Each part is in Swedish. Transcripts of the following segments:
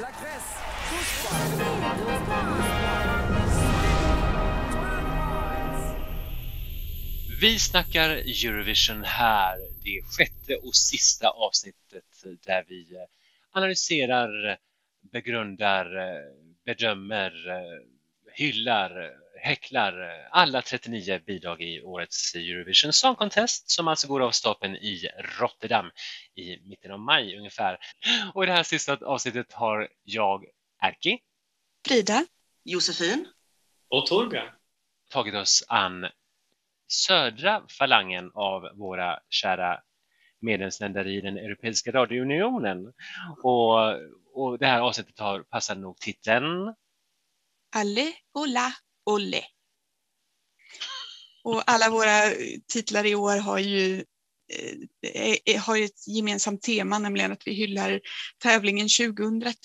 La Grèce. Vi snackar Eurovision här, det sjätte och sista avsnittet där vi eh, analyserar, begrundar, eh, bedömer, eh, hyllar, häcklar alla 39 bidrag i årets Eurovision Song Contest som alltså går av stapeln i Rotterdam i mitten av maj ungefär. Och i det här sista avsnittet har jag, Erki, Frida. Josefin. Och Torbjörn. tagit oss an södra falangen av våra kära medlemsländer i den Europeiska radiounionen. Och, och det här avsnittet har passande nog titeln Alle, Ola, Olle. Och alla våra titlar i år har ju eh, eh, har ett gemensamt tema, nämligen att vi hyllar tävlingen 2010.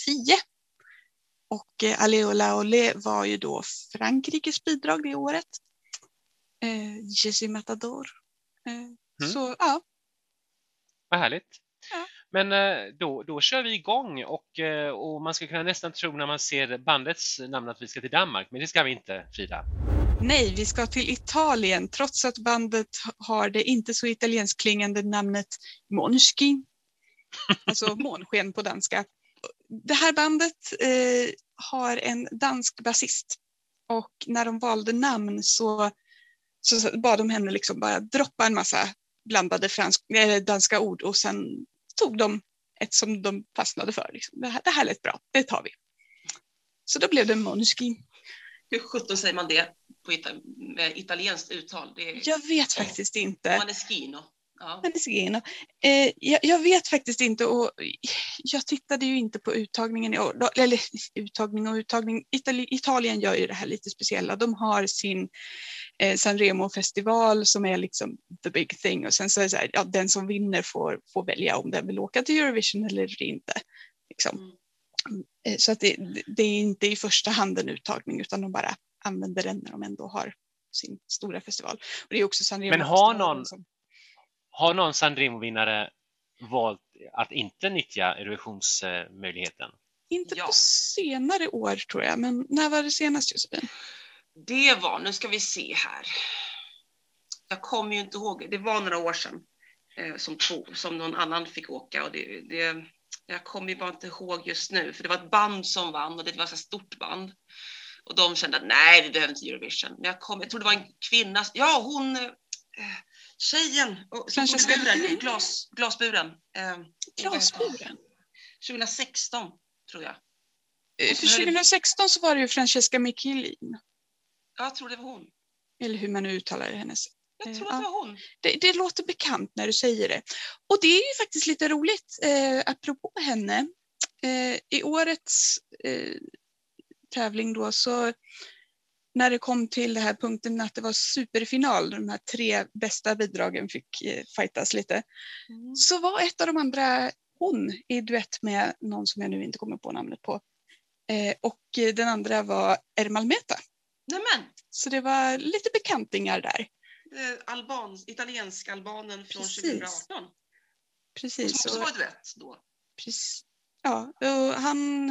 Och eh, Alle, Ola, Olle var ju då Frankrikes bidrag det året. Eh, Jésus Matador. Eh, Så ja, Vad härligt. Men eh, då, då kör vi igång och, eh, och man ska kunna nästan tro när man ser bandets namn att vi ska till Danmark, men det ska vi inte, Frida. Nej, vi ska till Italien trots att bandet har det inte så italienskt klingande namnet Måneskin. Alltså månsken på danska. Det här bandet eh, har en dansk basist och när de valde namn så, så bad de henne liksom bara droppa en massa blandade fransk, eller danska ord och sen tog de ett som de fastnade för. Liksom. Det, här, det här lät bra, det tar vi. Så då blev det Måneskin. Hur sjutton säger man det på ita- med italienskt uttal? Det är Jag vet faktiskt inte. Maneschino. Ja. Eh, jag, jag vet faktiskt inte och jag tittade ju inte på uttagningen i år. Eller uttagning och uttagning. Itali, Italien gör ju det här lite speciella. De har sin eh, Sanremo-festival som är liksom the big thing och sen så är det så här, ja, den som vinner får, får välja om den vill åka till Eurovision eller inte. Liksom. Mm. Eh, Så att det, det är inte i första hand en uttagning utan de bara använder den när de ändå har sin stora festival. Och det är också Sanremo Men har någon- som, Har någon Sanremo-vinnare valt att inte nyttja Eurovisionsmöjligheten? Inte Ja. på senare år tror jag, men när var det senast Josefin? Det var, nu ska vi se här. Jag kommer ju inte ihåg, det var några år sedan eh, som, två, som någon annan fick åka och det, det, jag kommer ju bara inte ihåg just nu, för det var ett band som vann och det var ett stort band. Och de kände att nej, vi behöver inte Eurovision. Men jag, kom, jag tror det var en kvinna, ja hon, eh, tjejen, och- tog buren, glas, glasburen. Eh, Glasburen. 2016 tror jag. För 2016 så var det ju Francesca Michelin, Jag tror det var hon. eller hur man nu uttalar hennes. Jag Eh, tror att det var hon. Det, det låter bekant när du säger det. Och det är ju faktiskt lite roligt, eh, apropå henne. Eh, I årets eh, tävling då så när det kom till det här punkten att det var superfinal, de här tre bästa bidragen fick eh, fightas lite, så var ett av de andra hon i duett med någon som jag nu inte kommer på namnet på. Eh, och eh, den andra var Ermalmeta. Nämen, Så det var lite bekantingar där. eh, alban, italiensk albanen från Precis. 2018. Precis. Som också var duett då. precis. Ja, och han,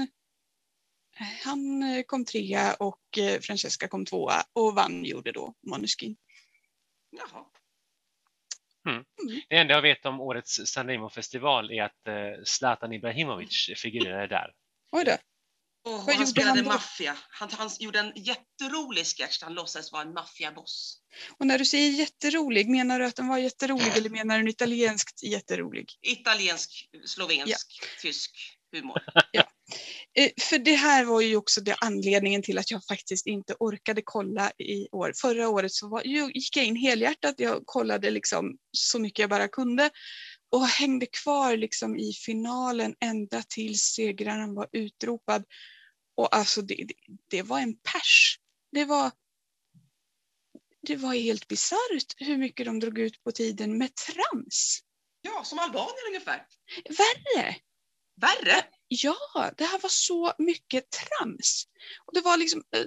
han eh, kom trea och eh, Francesca kom tvåa och vann gjorde då Måneskin. Jaha. Det enda jag vet om årets Sanremo-festival är att eh, Zlatan Ibrahimovic figurerar där. Oj då. Och han gjorde spelade han maffia. Han, han gjorde en jätterolig sketch där han låtsades vara en maffiaboss. Och när du säger jätterolig, menar du att den var jätterolig eller menar du en italienskt jätterolig? Italiensk, slovensk, tysk humor. Eh, För det här var ju också det anledningen till att jag faktiskt inte orkade kolla i år. Förra året så var, gick jag in helhjärtat, jag kollade liksom så mycket jag bara kunde och hängde kvar liksom i finalen ända tills segraren var utropad. Och alltså det, det, det var en pers. Det var, det var helt bisarrt hur mycket de drog ut på tiden med trams. Ja, som Albanien ungefär. Värre! Värre. Ja, det här var så mycket trams. Och det var liksom, eh,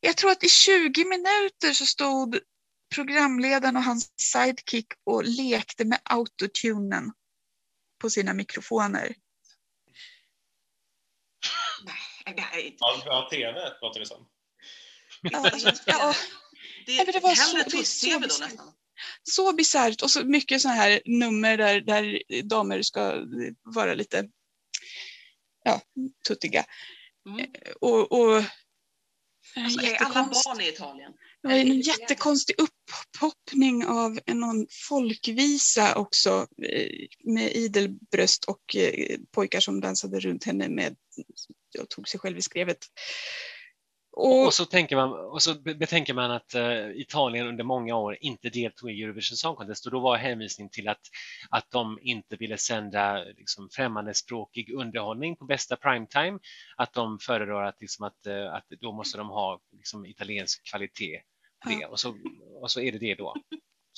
jag tror att i 20 minuter så stod programledaren och hans sidekick och lekte med autotunen på sina mikrofoner. Nej, Ja, TV låter det som. Ja, ja, det Nej, men det var så- hellre det är så då nästan. Så bisarrt och så mycket sådana här nummer där, där damer ska vara lite ja, tuttiga. Mm. Och, och Alltså, är alla barn i Italien? det var en jättekonstig upppoppning av någon folkvisa också eh, med idel bröst och eh, pojkar som dansade runt henne med och tog sig själv i skrevet. Och, Och så, tänker man, och så be- betänker man att eh, Italien under många år inte deltog i Eurovision Song Contest och då var hänvisning till att, att de inte ville sända liksom, främmandespråkig underhållning på bästa primetime. Att de föredrar att, liksom, att, eh, att då måste de ha liksom, italiensk kvalitet på det. Ja. Och, så, och så är det det då.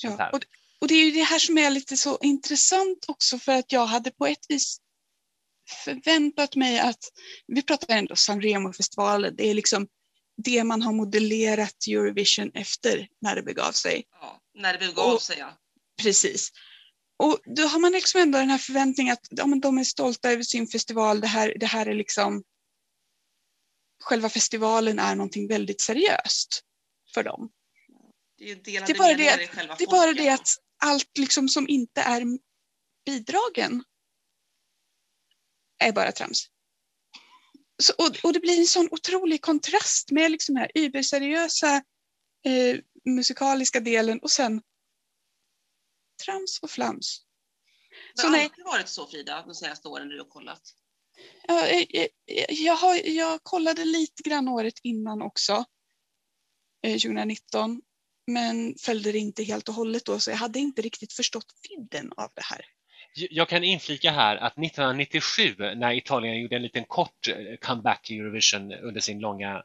Ja, och, och det är ju det här som är lite så intressant också för att jag hade på ett vis förväntat mig att, vi pratar ändå Sanremo-festivalen, det är liksom det man har modellerat Eurovision efter när det begav sig. Ja, när det begav Och- sig, ja. Precis. Och då har man liksom ändå den här förväntningen att ja, men de är stolta över sin festival, det här, det här är liksom själva festivalen är någonting väldigt seriöst för dem. Det är Det är bara det själva Det är bara det att allt liksom som inte är bidragen är bara trams. Så, och, och det blir en sån otrolig kontrast med liksom den här überseriösa eh, musikaliska delen och sen trams och flams. Det har alltid varit så Frida, de senaste åren du har kollat. Ja, eh, eh, jag, har, jag kollade lite grann året innan också, eh, 2019, men följde det inte helt och hållet då, så jag hade inte riktigt förstått vidden av det här. Jag kan inflika här att 1997 när Italien gjorde en liten kort eh, comeback i Eurovision under sin långa,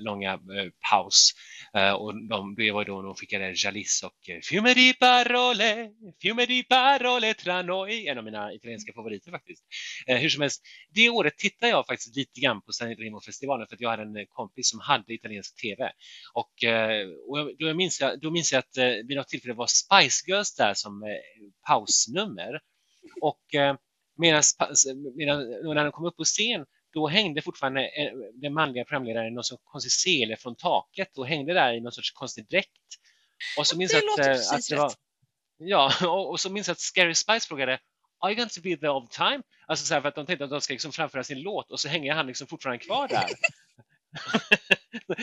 långa eh, paus. Eh, och de, det var då de skickade Jalis och eh, Fiume di parole, fiume di parole tra noi, en av mina italienska favoriter faktiskt. Eh, hur som helst, det året tittade jag faktiskt lite grann på Sanremo-festivalen för att jag hade en eh, kompis som hade italiensk TV. Och, eh, och jag- då, minns jag, då minns jag att eh, vid något tillfälle var Spice Girls där som eh, pausnummer. Och eh, medan, medan när de kom upp på scen då hängde fortfarande eh, den manliga programledaren i någon sorts konstig sele från taket och hängde där i någon sorts konstig dräkt. Och så minns det jag att, låter eh, precis att det var. Ja, och, och så minns jag att Scary Spice frågade Are you going to be there all the time? Alltså så här för att de tänkte att de ska liksom framföra sin låt och så hänger han liksom fortfarande kvar där.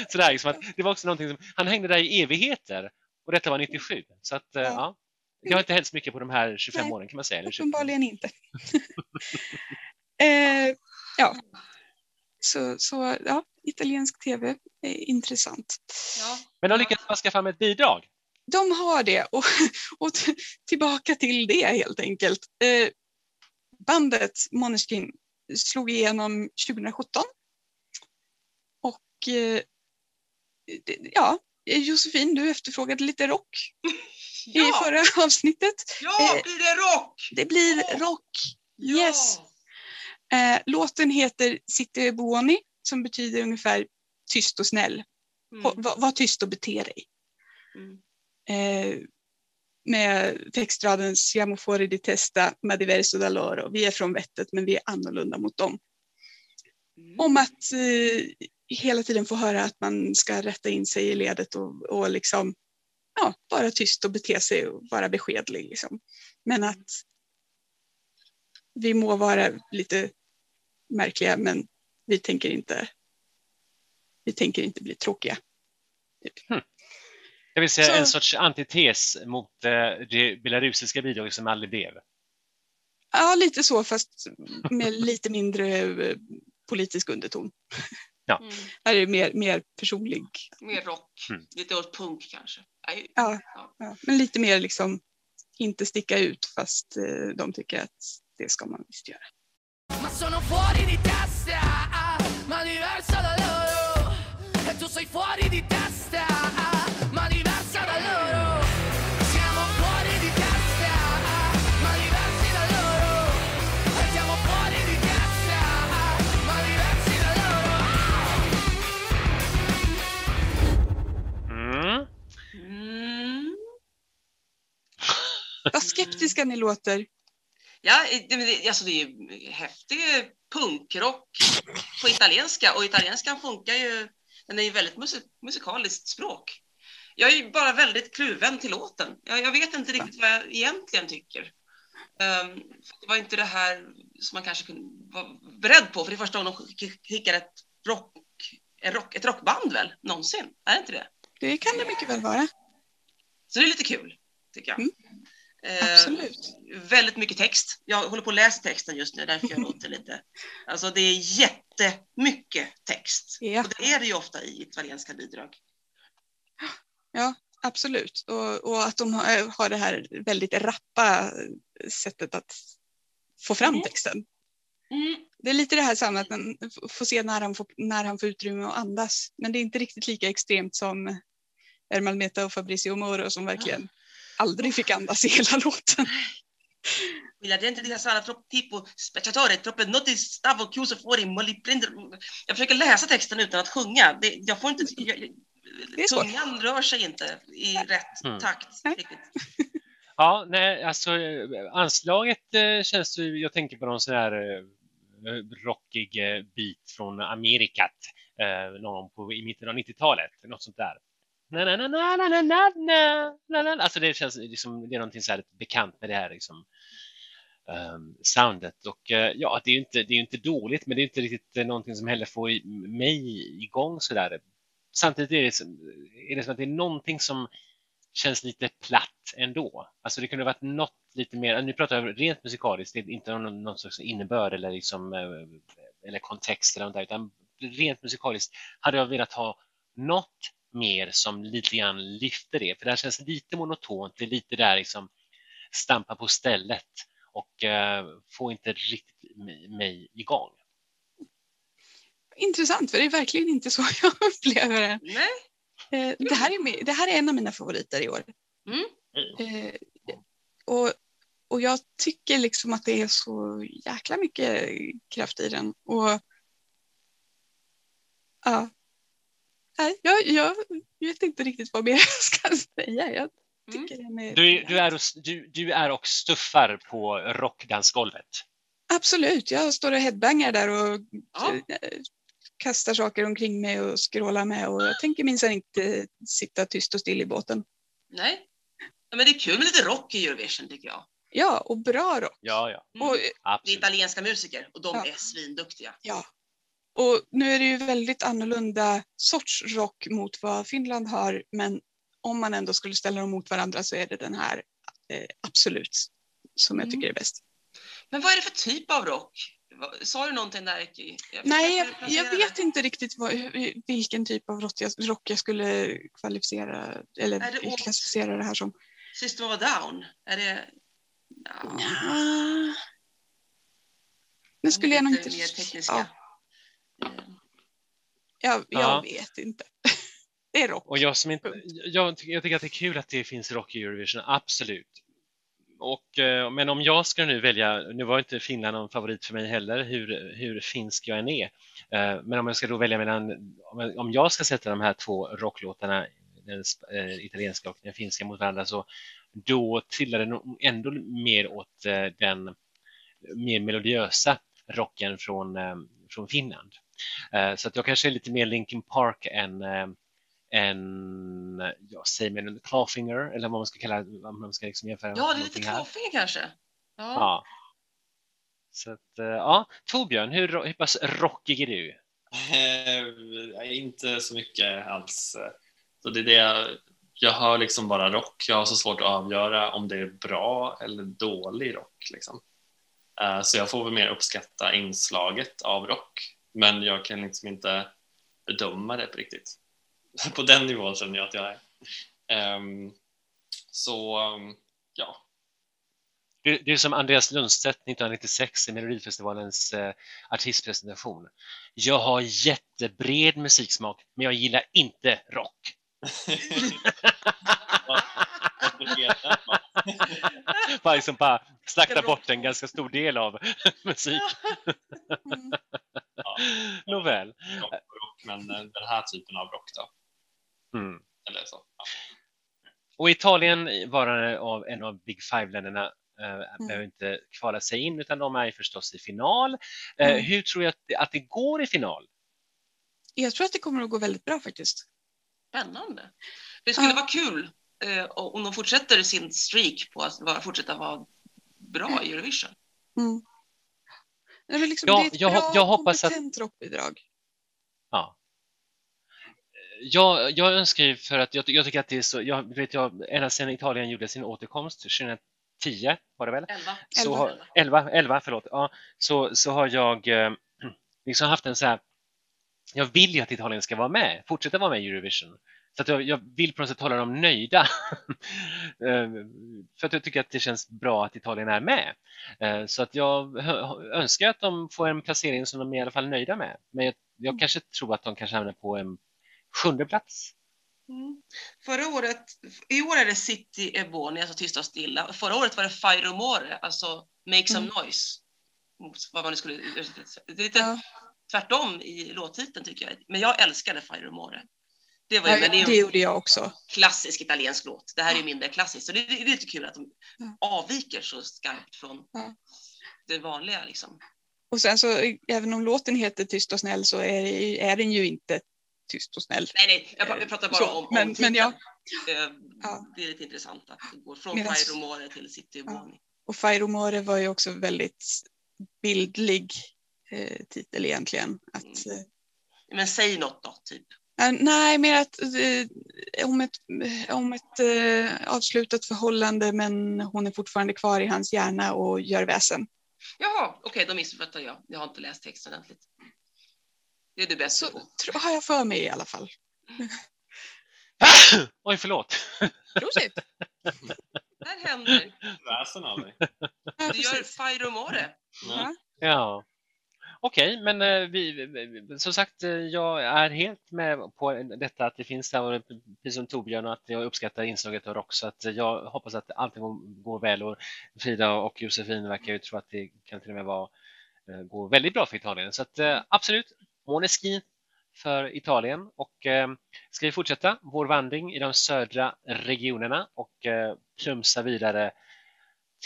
så där, liksom att det var också någonting som, han hängde där i evigheter och detta var 97. Så att, eh, Ja. ja. Det har inte hänt så mycket på de här 25 Nej, åren kan man säga. Eller 20. Uppenbarligen inte. eh, ja, så, så ja, italiensk tv är intressant. Ja. Men de lyckades bara skaffa fram ett bidrag. De har det och, och tillbaka till det helt enkelt. Eh, bandet Måneskin slog igenom 2017. Och eh, det- ja, Josefin, du efterfrågade lite rock i Ja, förra avsnittet. ja, eh, blir det rock? Det blir rock. Ja. Eh, låten heter Sitte Buoni som betyder ungefär tyst och snäll. Mm. Var, var tyst och bete dig. Mm. Eh, med textraden Siamo fuori di testa ma diverso da loro. Vi är från vettet men vi är annorlunda mot dem. Mm. Om att eh, hela tiden få höra att man ska rätta in sig i ledet och, och liksom ja, vara tyst och bete sig och vara beskedlig. Liksom. Men att vi må vara lite märkliga men vi tänker inte vi tänker inte bli tråkiga. Det vill säga Så- en sorts antites mot eh, det belarusiska bidraget som aldrig blev. Ja, lite så fast med lite mindre eh, politisk underton. Mm. Här är det mer, mer personlig. Mer rock, Mm. lite åt punk kanske. Nej. Ja, ja, men lite mer liksom inte sticka ut fast eh, de tycker att det ska man visst göra. Ma sono fuori di testa, ma diversa da loro. E tu sei fuori di testa, ma diversa da loro. Siamo fuori di testa, ma diversi da loro. E siamo fuori di testa, ma diversi da loro. Mm. Mm. Vad skeptiska ni låter. Ja, det, alltså det är ju häftig punkrock på italienska och italienskan funkar ju, den är ju väldigt musik, musikaliskt språk. Jag är ju bara väldigt kluven till låten. Jag, jag vet inte riktigt vad jag egentligen tycker. Um, det var inte det här som man kanske kunde vara beredd på, för det är första gången de skick- skickar ett, rock, en rock, ett rockband väl, någonsin? Är det inte det? Det kan det mycket väl vara. Så det är lite kul, tycker jag. Mm, Eh, Absolut. väldigt mycket text. Jag håller på att läsa texten just nu, därför jag låter lite. Alltså det är jättemycket text. Ja. Och det är det ju ofta i italienska bidrag. Ja, absolut. Och, och att de har, har det här väldigt rappa sättet att få fram Mm. texten. Mm. Det är lite det här samma att man får se när han får, när han får utrymme att andas. Men det är inte riktigt lika extremt som Ermal Meta och Fabrizio Moro som verkligen aldrig fick andas i hela låten. La gente di sala troppo tipo spacciatore, troppe notti stavo chiuso fuori, ma li prender... Jag försöker läsa texten utan att sjunga. Det, jag får inte... Jag, tungan rör sig inte i rätt Mm. takt. Ja, nej, alltså anslaget eh, känns ju, jag tänker på någon sån här eh, rockig eh, bit från Amerikat någon på, i mitten av 90-talet, något sånt där. Na, na, na, na, na, na, na, na, na. Alltså det känns liksom, det är någonting så här bekant med det här liksom um, soundet och uh, ja, det är ju inte, det är inte dåligt, men det är inte riktigt eh, någonting som heller får i- mig igång så där. Samtidigt är det, som, är det som att det är någonting som känns lite platt ändå. Alltså det kunde ha varit något lite mer, nu pratar jag rent musikaliskt, det är inte någon, någon slags innebörd eller, liksom, eh, eller kontext eller något där, utan rent musikaliskt hade jag velat ha något mer som lite grann lyfter det, för det här känns lite monotont, det är lite där liksom stampa på stället och eh, får inte riktigt mig, igång. Intressant, för det är verkligen inte så jag upplever det. Nej. Eh, Det här, är, det här är en av mina favoriter i år. Mm. Eh, och, och jag tycker liksom att det är så jäkla mycket kraft i den. Och ja, Nej, jag, jag vet inte riktigt vad mer jag ska säga. Jag Mm. tycker den är... Du, du, är och, du, du är och stuffar på rockdansgolvet. Absolut, jag står och headbangar där och Ja. eh, kastar saker omkring mig och skrålar med och jag tänker minsann inte sitta tyst och still i båten. Nej. Ja, men det är kul med lite rock i Eurovision tycker jag. Ja, och bra rock. Ja, ja, Mm. Och, Det är italienska musiker och de Ja. är svinduktiga. ja. Och nu är det ju väldigt annorlunda sorts rock mot vad Finland har, men om man ändå skulle ställa dem mot varandra så är det den här eh, absolut som jag Mm. tycker är bäst. Men vad är det för typ av rock? Sa du någonting där? Jag Nej, jag, jag vet inte riktigt vad, vilken typ av rock jag, skulle kvalificera eller det klassificera det här som. System of a Down? Är det... Ja, Ja. Nu skulle jag nog inte... mer tekniska. Ja, jag, jag Ja. vet inte. Det är rock. Och jag, som inte, jag, tycker- jag tycker att det är kul att det finns rock i Eurovision, absolut. Och, eh, men om jag ska nu välja, nu var inte Finland någon favorit för mig heller, hur, hur finsk jag än är. Eh, Men om jag ska då välja mellan, om jag- ska sätta de här två rocklåtarna, den eh, italienska och den finska mot varandra, så då trillar det nog ändå mer åt den mer melodiösa rocken från, från Finland. Eh, Så att jag kanske är lite mer Linkin Park än, eh, än jag säger men en Clawfinger eller vad man ska kalla vad man ska liksom jämföra Ja, det är lite här. klåfinge kanske. Ja. Ja. Så att, eh, ja, Torbjörn, hur, hur pass rockig är du? Eh, inte så mycket alls. Så det är det jag, jag hör liksom bara rock. Jag har så svårt att avgöra om det är bra eller dålig rock. Liksom. Eh, så jag får väl mer uppskatta inslaget av rock. Men jag kan liksom inte bedöma det på riktigt. På den nivån känner jag att jag är. Ehm, så um, ja, Det, det är som Andreas Lundstedt 1996 i Melodifestivalens eh, artistpresentation. Jag har jättebred musiksmak, men jag gillar inte rock. Bara liksom bara slakta bort en ganska stor del av musik. Mm. Ja. Nåväl. rock, men eh, den här typen av rock då. Mm. Eller så. Ja. Och Italien var av en av Big Five-länderna eh, behöver inte kvala sig in utan de är förstås i final. Eh, Mm. Hur tror jag att det, att det går i final? Jag tror att det kommer att gå väldigt bra faktiskt. Spännande. Det skulle Ja. vara kul eh, om de fortsätter sin streak på att vara, fortsätta vara bra i Eurovision. Mm. Nej, men liksom, Ja, det är ett jag bra, jag hoppas att- kompetent rockbidrag. Ja. Jag, jag önskar ju för att jag, jag tycker att det är så, jag vet jag, ända sedan Italien gjorde sin återkomst 2010 var det väl? Elva. Så Elva. har, 11, 11 förlåt, ja, så, så har jag eh, liksom haft en så här, jag vill ju att Italien ska vara med, fortsätta vara med i Eurovision. Så att jag, jag vill på något sätt hålla dem nöjda. Eh, För att jag tycker att det känns bra att Italien är med. Eh, Så att jag önskar att de får en placering som de är i alla fall nöjda med. Men jag, jag kanske tror att de kanske hamnar på en sjunde plats. Mm. Förra året, i år är det City Ebony, alltså Tysta och stilla. Förra året var det Fire More, alltså Make some Mm. noise. Vad man nu skulle, det är lite Ja. tvärtom i låttiteln tycker jag. Men jag älskade Fire More. Det var Ja, men det är det gjorde jag också. klassisk italiensk låt. Det här är ju mindre klassiskt. Så det, det är lite kul att de Ja. avviker så skarpt från Ja. det vanliga. Liksom. Och sen så, även om låten heter Tyst och snäll så är, är den ju inte tyst och snäll. Nej, nej, jag, jag pratar bara Så, om, om men- men titeln. ja. Eh, Ja. Det är lite intressant att det går från Fire More till City Ebony. Och Fire More var ju också väldigt bildlig eh, titel egentligen. Att, Mm. eh, Men säg något då, typ. Eh, nej, mer att eh, om ett, eh, om ett avslutat förhållande men hon är fortfarande kvar i hans hjärna och gör väsen. Jaha, okej, då missuppfattar jag. Jag har inte läst texten ordentligt. Det är du bäst Så på. tro, har jag för mig i alla fall. Oj, förlåt. Prosit! Där händer. Väsen. Ja, Du gör. Fire More. Ja. Ja. Okej, men eh, vi, vi- som sagt, eh, jag är helt med på detta att det finns där, precis som Torbjörn, och att jag uppskattar inslaget av rock, så att eh, jag hoppas att allting går- väl och Frida och Josefin verkar ju tro att det kan till och med vara, eh, gå väldigt bra för Italien. Så att absolut, Måneskin för Italien och eh, ska vi fortsätta vår vandring i de södra regionerna och eh, plumsa vidare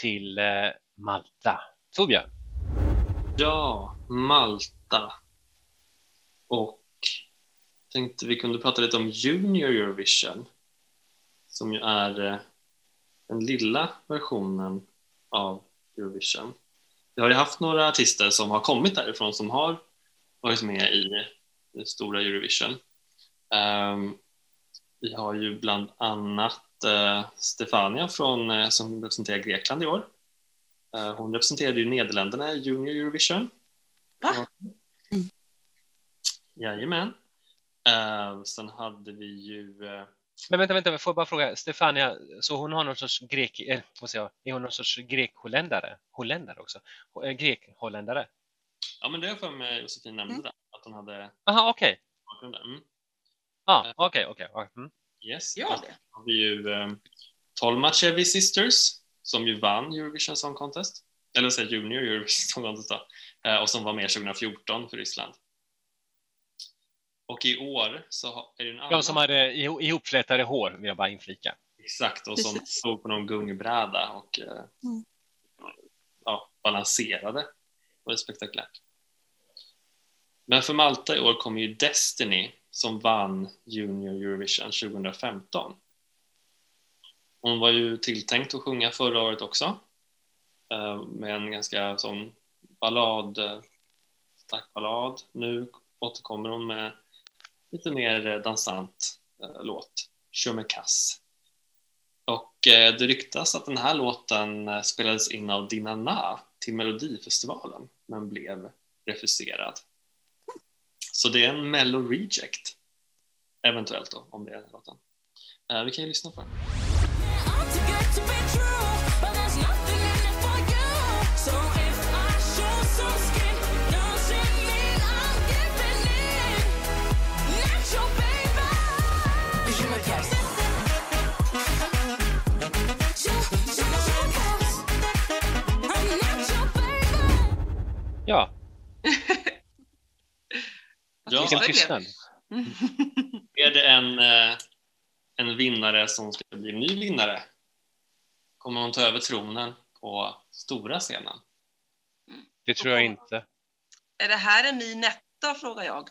till eh, Malta. Torbjörn? Ja, Malta. Och tänkte vi kunde prata lite om Junior Eurovision som ju är eh, den lilla versionen av Eurovision. Vi har ju haft några artister som har kommit därifrån som har varit med i det stora Eurovision. Um, vi har ju bland annat uh, Stefania från, uh, som representerar Grekland i år. Uh, hon representerade ju Nederländerna i Junior Eurovision. Va? Mm. Jajamän. Eh, sen hade vi ju... Eh, Men vänta, vänta, får jag bara fråga, Stefania, så hon har någon sorts grek, eh, vad säger jag, är hon någon sorts grek-holländare? Holländare också? Eh, Grek-holländare? ja, men det har för mig Josefin nämnde Mm. att hon hade Aha, okej. där. Mm. Ah, okej, okej. ja, mm. Yes. Ja, det. har vi ju eh, Tolmachevi Sisters som ju vann Eurovision Song Contest. Eller säga Junior Eurovision Song Contest då. Eh, och som var med 2014 för Ryssland. Och i år så har- är det en annan De som hade iho- ihopflätade hår, vill jag bara inflika. Exakt, och som Precis. stod på någon gungbräda och eh, Mm. ja, balanserade. Det var spektakulärt. Men för Malta i år kommer ju Destiny som vann Junior Eurovision 2015. Hon var ju tilltänkt att sjunga förra året också eh, med en ganska sån ballad, eh, stark ballad. Nu återkommer hon med lite mer eh, dansant eh, låt, Je. Och eh, det ryktas att den här låten spelades in av Dinana till Melodifestivalen men blev refuserad. Så det är en Mello Reject, eventuellt då, om det är den låten. Vi kan ju lyssna på den. Ja, Ja, vilken tystnad. Är det en, eh, en vinnare som ska bli ny vinnare? Kommer hon ta över tronen på stora scenen. Det tror jag inte. Är det här en ny Netta, frågar jag.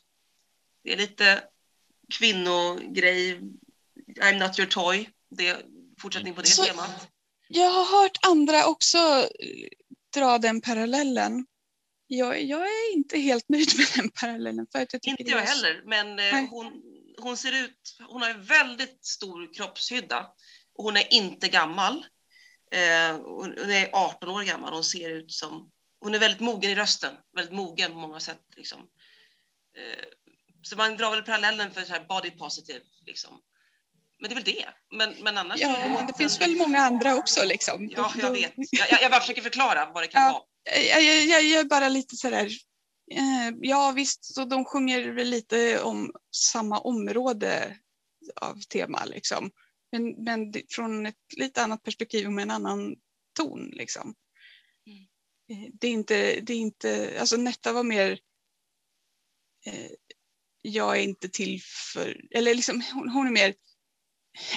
Det är lite kvinnogrej, I'm not your toy. Det är fortsättning på det Så- temat. Jag har hört andra också dra den parallellen. Jag, jag är inte helt nöjd med den parallellen. För att jag tycker Inte jag är heller, men eh, Nej. hon, hon ser ut, hon har en väldigt stor kroppshydda och hon är inte gammal. Eh, hon är 18 år gammal, hon ser ut som, hon är väldigt mogen i rösten, väldigt mogen på många sätt. Liksom. Eh, så man drar väl parallellen för så här body positive. Liksom. Men det är väl det. Men, men annars Ja, det finns väl många andra också. Liksom. Ja, jag vet. Jag, jag, jag bara försöker förklara vad det kan Ja. vara. Jag, jag, jag, är bara lite sådär, eh, ja visst, så de sjunger väl lite om samma område av tema liksom. Men, men från ett lite annat perspektiv och med en annan ton liksom. Mm. Eh, Det är inte, det är inte, alltså Netta var mer eh, jag är inte till för, eller liksom hon, hon är mer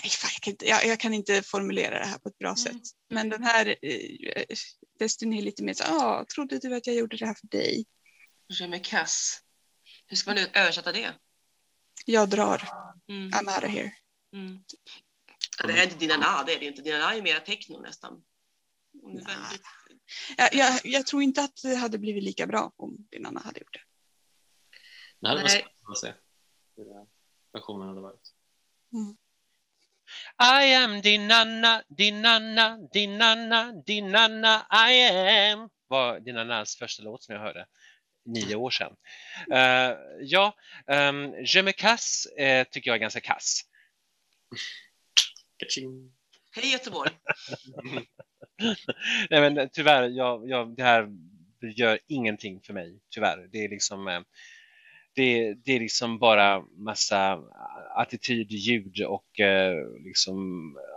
Nej, fan, jag, kan inte, jag, jag kan inte formulera det här på ett bra Mm. sätt. Men den här eh, Destiny är lite mer så ja, trodde du att jag gjorde det här för dig? Je me casse. Hur ska man nu översätta det? Jag drar, Mm. I'm out of here. Mm. Ja, det är inte Dinana, det är det inte. Dinana är mer techno nästan. Nej. väldigt... Jag, jag, jag tror inte att det hade blivit lika bra om din Anna hade gjort det. Det hade varit Nej. spännande att se hur versionen hade varit. I am din Nanna, din Nanna, din Nanna, din Nanna, I am var din Nannas första låt som jag hörde nio år sedan. Eh, ja, um, Je me casse eh, tycker jag är ganska kass. Kaching. Hej Göteborg! Nej men tyvärr, jag, jag, det här gör ingenting för mig, tyvärr. Det är liksom eh, det, det är liksom bara massa attityd, ljud och eh, liksom,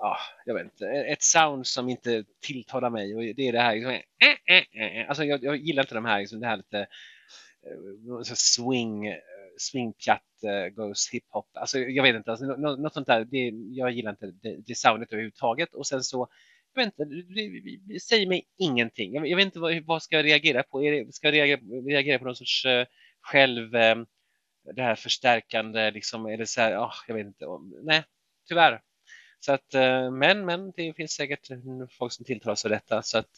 ja, jag vet inte, ett sound som inte tilltalar mig och det är det här, liksom, äh, äh, äh. alltså jag, jag gillar inte de här, liksom, det här lite eh, så swing, swingpjatt eh, goes hiphop, alltså jag vet inte, alltså, nå- något sånt där, det, jag gillar inte det, det soundet överhuvudtaget och sen så jag vet inte, det, säger mig ingenting. Jag, jag vet inte vad, vad ska jag reagera på? Är det, ska jag reagera, reagera på någon sorts eh, själv, eh, det här förstärkande, liksom, är det så här, oh, jag vet inte, om- nej, tyvärr. Så att, eh, men, men det finns säkert folk som tilltalas av detta, så att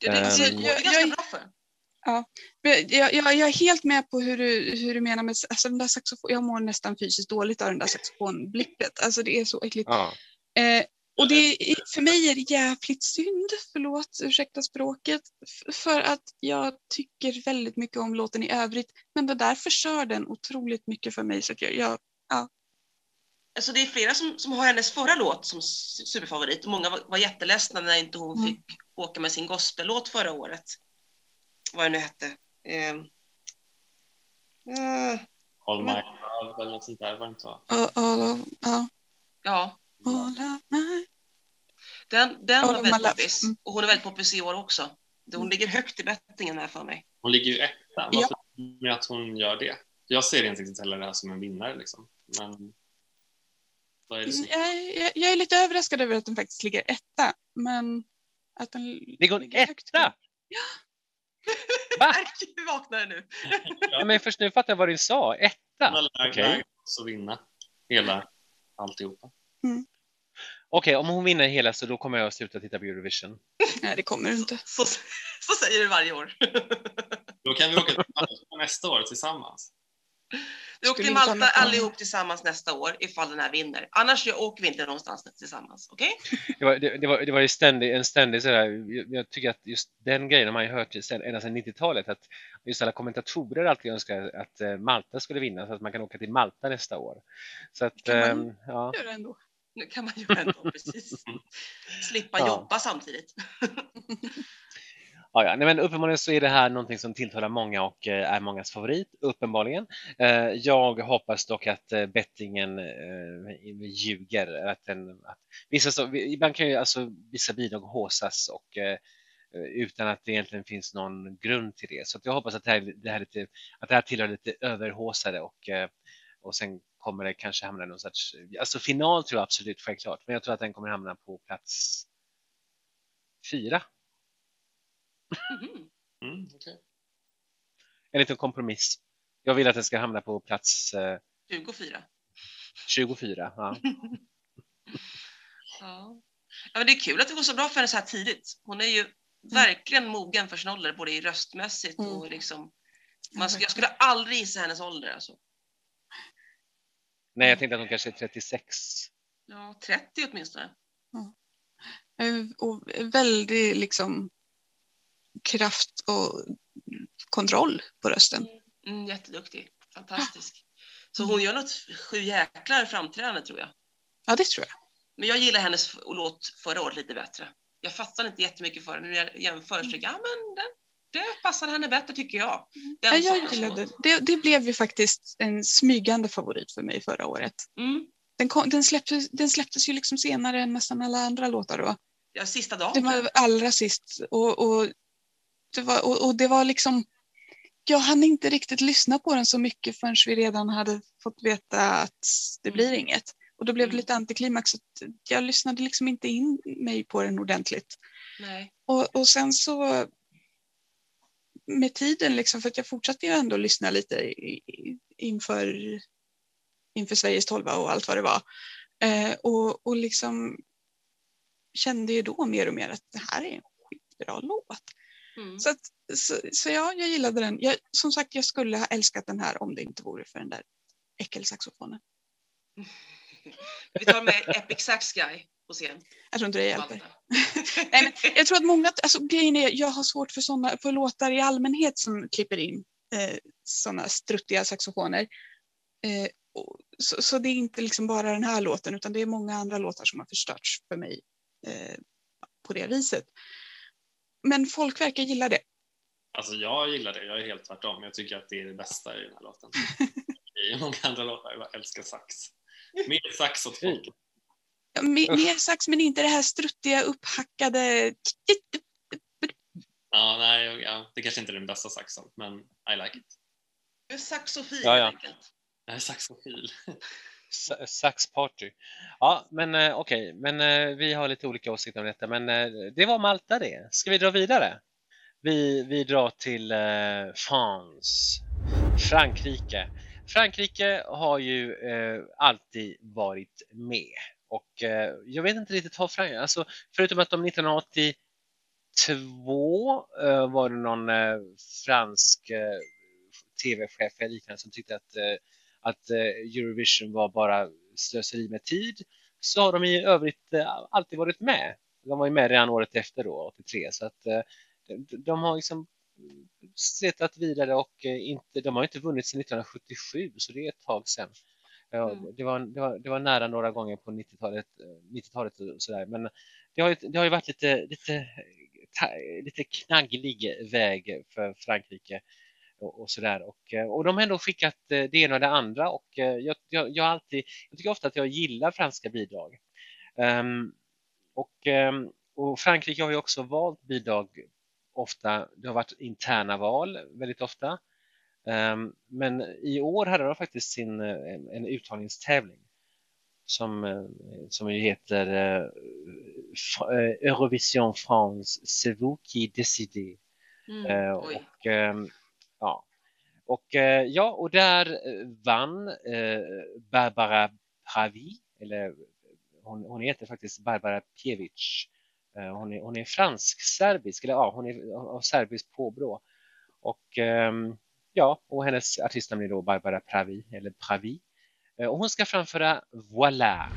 Det, det, det, jag, jag är helt med på hur du, hur du menar med alltså den där saxofon. Jag mår nästan fysiskt dåligt av den där saxofonblippet. Alltså det är så äckligt. ja. Eh, och det, för mig är det jävligt synd, förlåt, ursäkta språket, för att jag tycker väldigt mycket om låten i övrigt. Men det där förstör den otroligt mycket för mig. Så att jag, jag, Alltså det är flera som, som har hennes förra låt som superfavorit. Och Många var, var jätteledsna när inte hon Mm. fick åka med sin gospellåt förra året. Vad det nu hette. Eh, eh, All My Love eller något sånt där var det inte va? all, all of, ja, ja, all of my... den, den All var väldigt poppis. Mm. Och hon är väldigt poppis i år också. Hon ligger högt i bettingen här för mig. Hon ligger ju etta. Ja. Varför med att hon gör det? Jag ser inte riktigt heller det här som en vinnare liksom. Men vad är det som... Jag, jag, jag är lite överraskad över att den faktiskt ligger etta, men att den Ligger hon högt. etta? Va? Erky vaknar nu. Ja, men först nu fattar jag vad du sa, etta? Okej. okay. så vinna hela alltihopa. Okej, om hon vinner hela så då kommer jag att sluta titta på Eurovision. Nej, det kommer du inte. Så, så säger du varje år. Då kan vi åka till Malta nästa år tillsammans. Vi åker till Malta allihop tillsammans nästa år ifall den här vinner. Annars så åker vi inte någonstans tillsammans. Okej? Det var, det, det var, det var ju ständig, en ständig sådär, jag, jag tycker att just den grejen har man ju hört ända sedan 90-talet att just alla kommentatorer alltid önskar att eh, Malta skulle vinna så att man kan åka till Malta nästa år. Så att, Kan man- ehm, ja. Gör det ändå. Nu kan man göra ändå, precis. Slippa Ja. jobba samtidigt. Ja, ja. Nej, men uppenbarligen så är det här någonting som tilltalar många och eh, är mångas favorit, uppenbarligen. Eh, Jag hoppas dock att eh, bettingen ljuger. Att den, att vissa så, ibland kan ju alltså vissa bidrag håsas och utan att det egentligen finns någon grund till det. Så jag hoppas att det här, det här, lite, att det här tillhör lite överhåsade och, och sen kommer det kanske hamna någon sorts, alltså final tror jag absolut självklart, men jag tror att den kommer hamna på plats fyra. Mhm. Mm, okej. En liten kompromiss. Jag vill att den ska hamna på plats eh, 24. 24. Ja. Ja. ja, men det är kul att det går så bra för henne så här tidigt. Hon är ju verkligen mogen för sin ålder, både i röstmässigt Mm. och liksom... Ja, Man, jag skulle aldrig gissa hennes ålder. Alltså. Nej, jag tänkte att hon kanske är 36. Ja, 30 åtminstone. Och väldigt liksom kraft och kontroll på rösten. Mm, jätteduktig. Fantastisk. Så hon gör något sju jäklar framträdande tror jag. Ja, det tror jag. Men jag gillar hennes låt förra året lite bättre. Jag fattade inte jättemycket för den. Nu när jag jämför så tycker jag, ja men den, det passar henne bättre tycker jag. Den Ja, jag gillade det. Det blev ju faktiskt en smygande favorit för mig förra året. Mm. Den, kom, den, släpptes, den släpptes ju liksom senare än nästan alla andra låtar då. Ja, sista dagen. Det var allra sist och, och, det var, och, och det var liksom jag hann inte riktigt lyssna på den så mycket förrän vi redan hade fått veta att det blir Mm. inget. Och då blev det Mm. lite antiklimax. Jag lyssnade liksom inte in mig på den ordentligt. Nej. Och, och sen så med tiden, liksom, för att jag fortsatte ju ändå lyssna lite inför, inför Sveriges tolva och allt vad det var. Eh, och, och liksom kände ju då mer och mer att det här är en skitbra låt. Mm. Så, att, så, så ja, jag gillade den. Jag, som sagt, jag skulle ha älskat den här om det inte vore för den där äckelsaxofonen. Vi tar med Epic Sax Guy på scen. Jag tror inte det hjälper. Nej, men jag tror att många, alltså grejen är, jag har svårt för såna, för låtar i allmänhet som klipper in eh, sådana struttiga saxofoner. Eh, och, så, så det är inte liksom bara den här låten utan det är många andra låtar som har förstörts för mig eh, på det viset. Men folk verkar gilla det. Alltså jag gillar det, jag är helt tvärtom. Jag tycker att det är det bästa i den här låten. I många andra låtar, jag älskar sax. Mer sax åt folket. Ja, mer, sax men inte det här struttiga upphackade. Ja, nej, ja, det kanske inte är den bästa saxen, men I like it. Du är saxofil Ja, ja. helt enkelt. Jag är saxofil. Sa- Saxparty. Ja, men eh, okej, men eh, vi har lite olika åsikter om detta, men eh, det var Malta det. Ska vi dra vidare? Vi, vi drar till eh, France, Frankrike. Frankrike har ju eh, alltid varit med och eh, jag vet inte riktigt vad Frankrike, alltså förutom att de 1982 eh, var det någon eh, fransk eh, tv-chef eller liknande som tyckte att eh, att eh, Eurovision var bara slöseri med tid så har de i övrigt alltid varit med. De var ju med redan året efter då, 83, så att de, de har liksom stretat vidare och inte, de har inte vunnit sedan 1977 så det är ett tag sedan. Mm. det, var, det, var, det var nära några gånger på 90-talet, eh, 90-talet och sådär men det har ju, det har ju varit lite, lite, lite knagglig väg för Frankrike och, och sådär. Och, eh, och de har ändå skickat eh, det ena och det andra och eh, jag, jag, jag, alltid, jag tycker ofta att jag gillar franska bidrag. Ehm, och, ehm, och Frankrike har ju också valt bidrag ofta, det har varit interna val väldigt ofta. Ehm, men i år hade de faktiskt sin, eh, en, uttagningstävling som, eh, som heter eh, Eurovision France, c'est vous qui décidez. Mm. Och, ehm, ja. Och, ja, och där vann Barbara Pravi, eller hon, hon heter faktiskt Barbara Pjevic. Hon, är, hon är fransk-serbisk, eller ja, hon är av serbiskt påbrå. Och, ehm, ja, och hennes artistnamn är då Barbara Pravi, eller Pravi. Eh, och hon ska framföra Voila!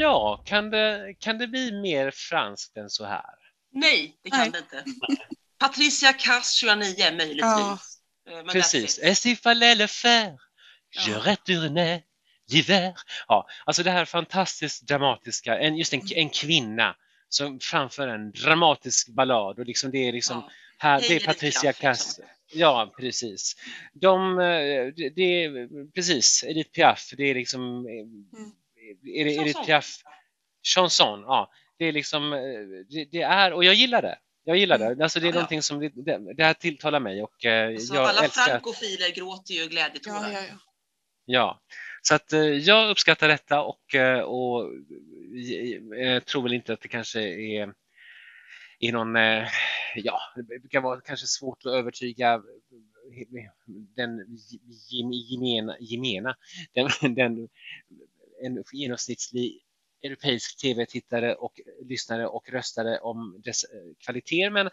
Ja, kan det, kan det bli mer franskt än så här? Nej, det kan Nej. det inte. Patricia Kass 29 möjligtvis. Ja. Eh, Men Precis. s'il fallait le faire, je Ja. retournais l'hiver. Ja, alltså det här fantastiskt dramatiska, en, just en, en kvinna som framför en dramatisk ballad och liksom det är liksom Ja. här, det är Patricia Kass. liksom. Ja, precis. De, eh, det, det är precis, Edith Piaf, det är liksom eh, är det Edith Chanson. Piaf chanson, ja. Det är liksom, eh, det, det är, och jag gillar det. Jag gillar det. Alltså det är Ja, någonting som, det, det, det här tilltalar mig och eh, Så jag alla älskar frankofiler gråter ju glädjetårar. Ja, ja, ja. Ja, så att eh, jag uppskattar detta och, och tror väl inte att det kanske är, är någon, ja, det kan vara kanske svårt att övertyga den gem- gemena, gemena den, den, en genomsnittlig europeisk tv-tittare och lyssnare och röstare om dess eh, kvaliteter, men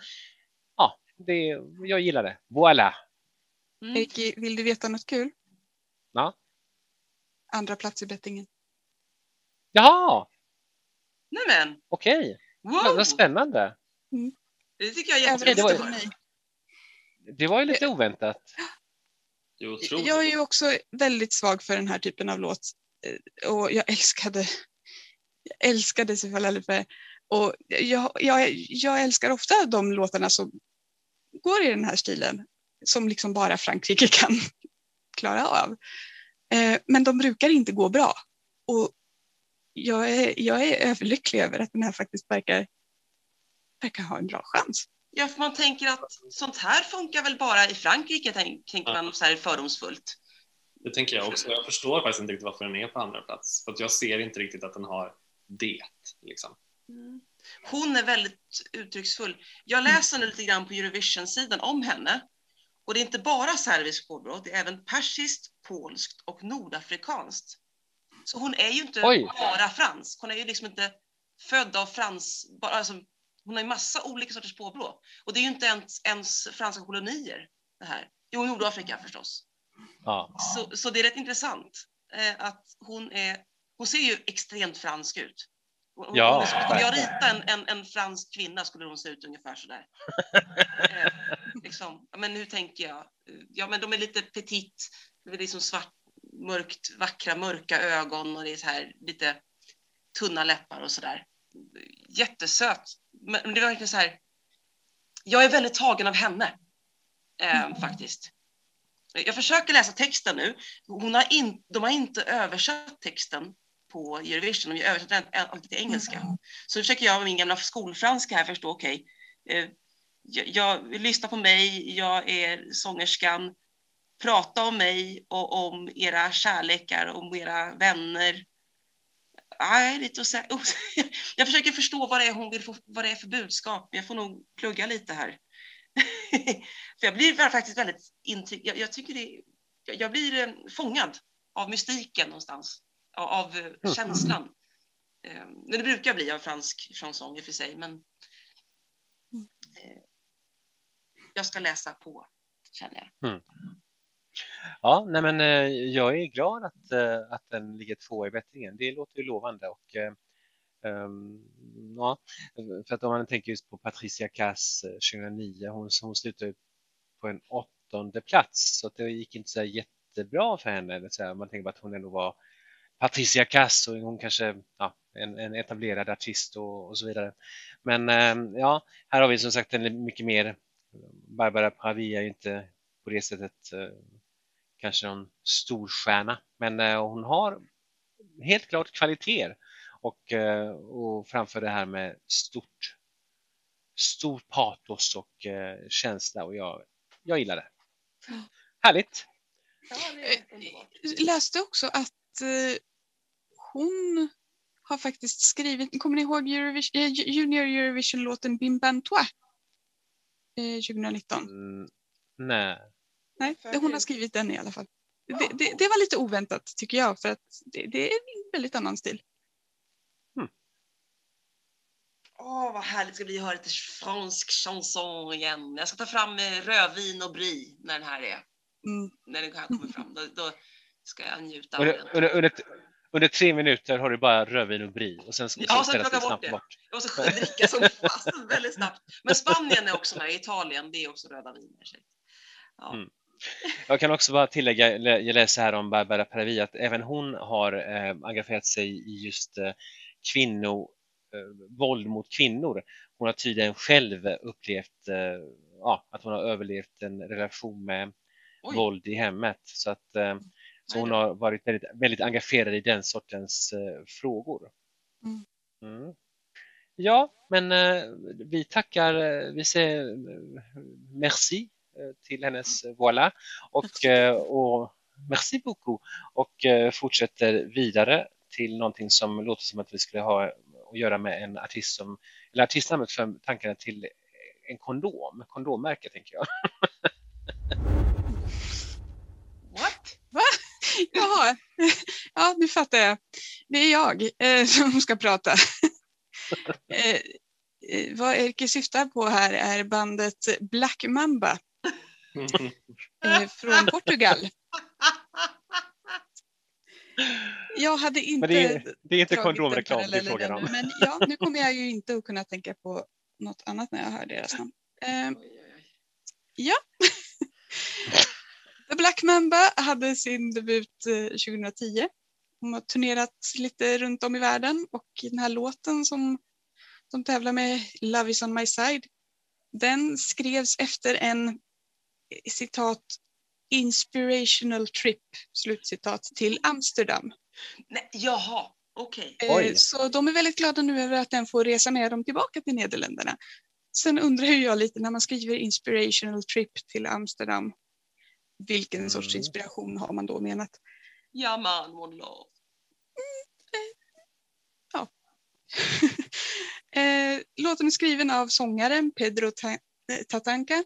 ja, det, jag gillar det. Voilà! Mm. Erki, vill du veta något kul? Ja. Andra plats i bettingen. Jaha, Nämen, okej, wow! vad spännande! Det tycker jag är det var jätteroligt. ju- efter mig. Det var ju lite oväntat. Det. Jag är ju också väldigt svag för den här typen av låt. Eh, Och jag älskade, jag älskade Lefe. Och jag, jag, jag älskar ofta de låtarna som går i den här stilen. Som liksom bara Frankrike kan klara av. Eh, Men de brukar inte gå bra. Och jag är, jag är överlycklig över att den här faktiskt verkar, verkar ha en bra chans. Ja, för man tänker att sånt här funkar väl bara i Frankrike, tänk, tänker man så här fördomsfullt. Det tänker jag också. Jag förstår faktiskt inte riktigt varför den är på andra plats. För att jag ser inte riktigt att den har det. Liksom. Hon är väldigt uttrycksfull. Jag läser nu lite grann på Eurovision-sidan om henne. Och det är inte bara serbisk påbrå, det är även persiskt, polskt och nordafrikanskt. Så hon är ju inte Oj. bara fransk. Hon är ju liksom inte född av frans... Bara, alltså, hon har ju massa olika sorters påbrå. Och det är ju inte ens, ens franska kolonier det här. Jo, Nordafrika förstås. Ja. Så, så det är rätt intressant eh, att hon är... Hon ser ju extremt fransk ut. Hon, Ja, skulle jag rita en, en, en fransk kvinna skulle hon se ut ungefär sådär. eh, liksom. Men nu tänker jag, eh, ja men de är lite petit, det är liksom svart, mörkt, vackra, mörka ögon och det är så här lite tunna läppar och sådär. Jättesöt. Men men det var verkligen så här, jag är väldigt tagen av henne. Eh, faktiskt. Jag försöker läsa texten nu. Hon har in, de har inte översatt texten på Eurovision, de har översatt den till engelska. Så försöker jag med min gamla skolfranska här förstå, okej, eh, jag, jag lyssna på mig, jag är sångerskan, prata om mig och om era kärlekar, om era vänner. Nej, lite osä- osä- jag försöker förstå vad det är hon vill få, vad det är för budskap. Jag får nog plugga lite här. För jag blir faktiskt väldigt intryck, jag, jag tycker det, jag, jag blir eh, fångad av mystiken någonstans, av, av eh, känslan. Eh, Men det brukar bli av fransk chanson i och för sig, men eh, jag ska läsa på, känner jag. Ja, nej men eh, jag är glad att, att den ligger två i bättringen. Det låter ju lovande och Ehm, ja, för att om man tänker just på Patricia Cass eh, 2009, hon, hon slutade på en åttonde plats så att det gick inte så jättebra för henne. Så här, man tänker på att hon ändå var Patricia Cass och hon kanske ja, en, en etablerad artist och, och så vidare. Men ehm, ja, här har vi som sagt en mycket mer Barbara Pravi är ju inte på det sättet eh, kanske någon storstjärna, men eh, hon har helt klart kvaliteter och, eh, och framför det här med stort, stort patos och eh, känsla och jag, jag gillar det. Härligt! Jag läste också att eh, hon har faktiskt skrivit, kommer ni ihåg Eurovision, eh, Junior Eurovision-låten Bim Bam Toi? Eh, 2019. Mm, nej, Nej, det- hon har skrivit den i alla fall. Det, det, det var lite oväntat tycker jag för att det, det är en väldigt annan stil. Åh, vad härligt det ska bli att höra lite fransk chanson igen. Jag ska ta fram eh, rödvin och brie när den här är, Mm. när den här kommer fram. Då, då ska jag njuta av under, den. under, under, under tre minuter har du bara rödvin och brie och sen, Ja, sen plocka bort det. bort. Jag måste dricka som fasen väldigt snabbt. Men Spanien är också med, Italien, det är också röda viner. så- Ja. Mm. Jag kan också bara tillägga, lä- jag läser här om Barbara Pravi, att även hon har eh, engagerat sig i just eh, kvinno, våld mot kvinnor. Hon har tydligen själv upplevt, eh, ja, att hon har överlevt en relation med Oj. våld i hemmet. Så, att, eh, så hon har varit väldigt, väldigt engagerad i den sortens eh, frågor. Mm. Mm. Ja, men eh, vi tackar, eh, vi säger eh, merci eh, till hennes voilà och, eh, och merci beaucoup och eh, fortsätter vidare till någonting som låter som att vi skulle ha att göra med en artist som, eller artistnamnet för tankarna till en kondom, kondommärke tänker jag. What? Jaha, ja nu fattar jag. Det är jag eh, som ska prata. eh, eh, vad Erke syftar på här är bandet Black Mamba eh, från Portugal. Jag hade inte Men det är, det är inte kondomreklam det är parallellen frågan ännu, om. Men ja, nu kommer jag ju inte att kunna tänka på något annat när jag hör deras namn. Eh, oj. The Black Mamba hade sin debut eh, 2010. De har turnerat lite runt om i världen och den här låten som de tävlar med, Love is on my side, den skrevs efter en eh, citat inspirational trip, slutcitat, till Amsterdam. Nej, jaha, okej. Eh, Oj. Så de är väldigt glada nu över att den får resa med dem tillbaka till Nederländerna. Sen undrar ju jag lite när man skriver inspirational trip till Amsterdam, vilken sorts Mm. inspiration har man då menat? Ja, man, mon love. eh, låten är skriven av sångaren Pedro eh, Tatanka.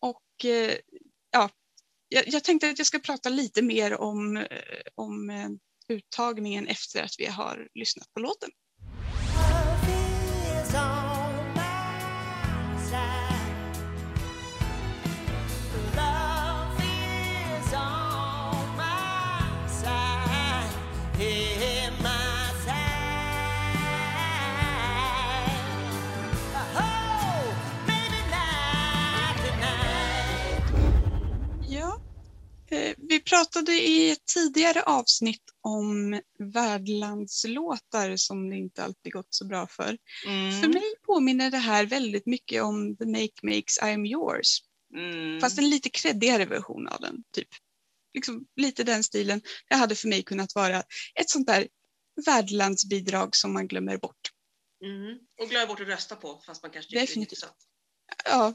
Och ja, jag, jag tänkte att jag ska prata lite mer om, eh, om eh, uttagningen efter att vi har lyssnat på låten. Pratade i ett tidigare avsnitt om värdlandslåtar som det inte alltid gått så bra för. Mm. För mig påminner det här väldigt mycket om The Make Makes I'm Yours. Mm. Fast en lite kreddigare version av den. Typ. Liksom, lite den stilen. Det hade för mig kunnat vara ett sånt där värdlandsbidrag som man glömmer bort. Mm. Och glöm bort att rösta på, fast man kanske tycker Definitivt. det är hyfsat. Ja,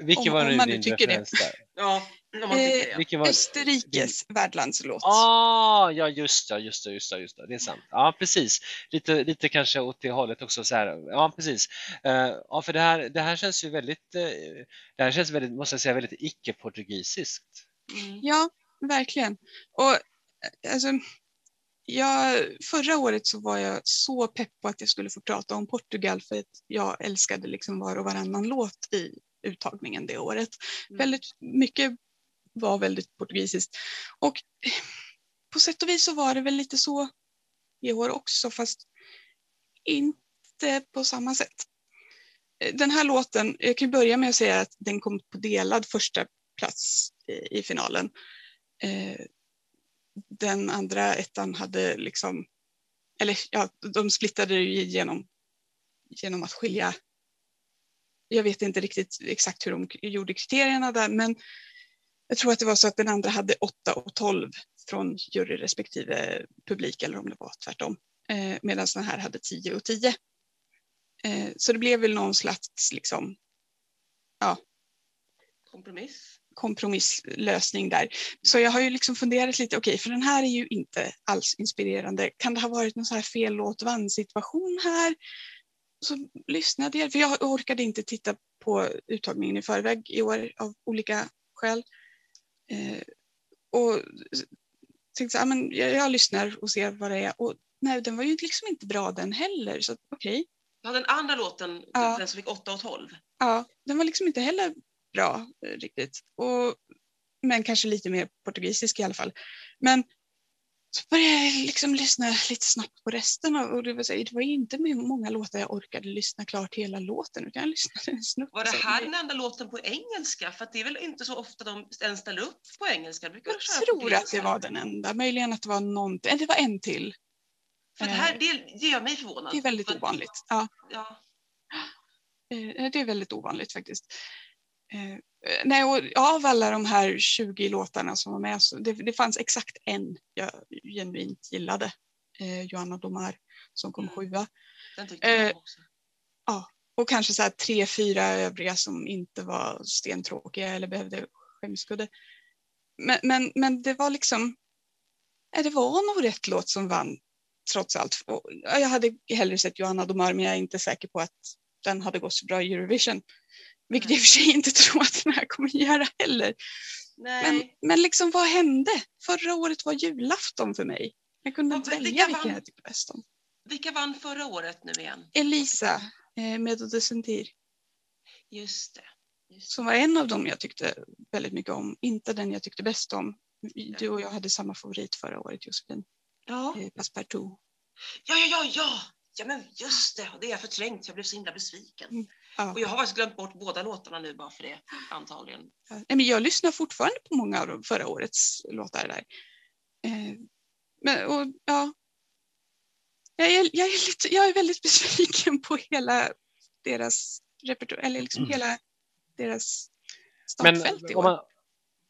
Vilken Om- var om nu din tycker det. referens där? Ja, om man Eh, tycker det. Var... Österrikes värdlandslåt. Ah, ja just det, just det, just det, just det, det är sant. Ja, precis. Lite, lite kanske åt det hållet också så här. Ja, precis. Eh, ja, för det här, det här känns ju väldigt, eh, det här känns väldigt, måste jag säga, väldigt icke-portugisiskt. Mm. Ja, verkligen. Och eh, alltså, jag, förra året så var jag så pepp på att jag skulle få prata om Portugal för att jag älskade liksom var och varannan låt i uttagningen det året. Mm. Väldigt mycket var väldigt portugisiskt. Och på sätt och vis så var det väl lite så i år också, fast inte på samma sätt. Eh, Den här låten, jag kan börja med att säga att den kom på delad första plats i, i finalen. Eh, den andra ettan hade liksom, eller ja, de splittade ju genom, genom att skilja. Jag vet inte riktigt exakt hur de gjorde kriterierna där, men jag tror att det var så att den andra hade 8 och 12 från jury respektive publik, eller om det var tvärtom, eh, medan den här hade 10 och 10. Eh, så det blev väl någon slags liksom, Kompromiss. kompromisslösning där. Så jag har ju liksom funderat lite, okej, för den här är ju inte alls inspirerande. Kan det ha varit någon så här fel låt vann situation här? Så lyssnade jag, för jag orkade inte titta på uttagningen i förväg i år av olika skäl. Eh, och tänkte så här, men jag, jag lyssnar och ser vad det är. Och nej, den var ju liksom inte bra den heller, så okej. Ja, den andra låten, Ja. den som fick 8 och 12. Ja, den var liksom inte heller bra eh, riktigt. Och, men kanske lite mer portugisisk i alla fall. Men så började jag liksom lyssna lite snabbt på resten av, och det var, så, det var inte många låtar jag orkade lyssna klart hela låten utan jag lyssnade en snutt. Var det här den enda låten på engelska? För det är väl inte så ofta de ens ställer upp på engelska. Jag tror att det var den enda, möjligen att det var någonting, det var en till. För det här, det, det gör mig förvånad. Det är väldigt ovanligt. Ja. Ja. Eh, det är väldigt ovanligt faktiskt. Eh, nej, och av alla de här 20 låtarna som var med så det, det fanns exakt en jag genuint gillade. Eh, Johanna Domar som kom Mm. sjua. Den tyckte jag Eh, också. Och kanske så tre, fyra övriga som inte var stentråkiga eller behövde skämskudde. Men, men, men det var liksom, ja, det var nog rätt låt som vann trots allt. Och ja, jag hade hellre sett Johanna Domar men jag är inte säker på att den hade gått så bra i Eurovision. Vilket jag i och för sig inte tror att den här kommer göra heller. Nej. Men, men liksom vad hände? Förra året var julafton för mig. Jag kunde inte välja vilka vilken jag tyckte bäst om. Vilka vann förra året nu igen? Elisa eh, med de Sentir. Just det. Just som var en av dem jag tyckte väldigt mycket om. Inte den jag tyckte bäst om. Du och jag hade samma favorit förra året, Josefin. Ja. Eh, Passepartout. ja, ja, ja, ja! Ja, men just det. Det är jag förträngt. Jag blev så himla besviken. Mm, ja. Och jag har faktiskt glömt bort båda låtarna nu bara för det, antagligen. Ja, nej, men jag lyssnar fortfarande på många av förra årets låtar där. Eh, men, och, ja. jag, är, jag, är lite, jag är väldigt besviken på hela deras repertoar, eller liksom hela deras Men startfält i om år. man,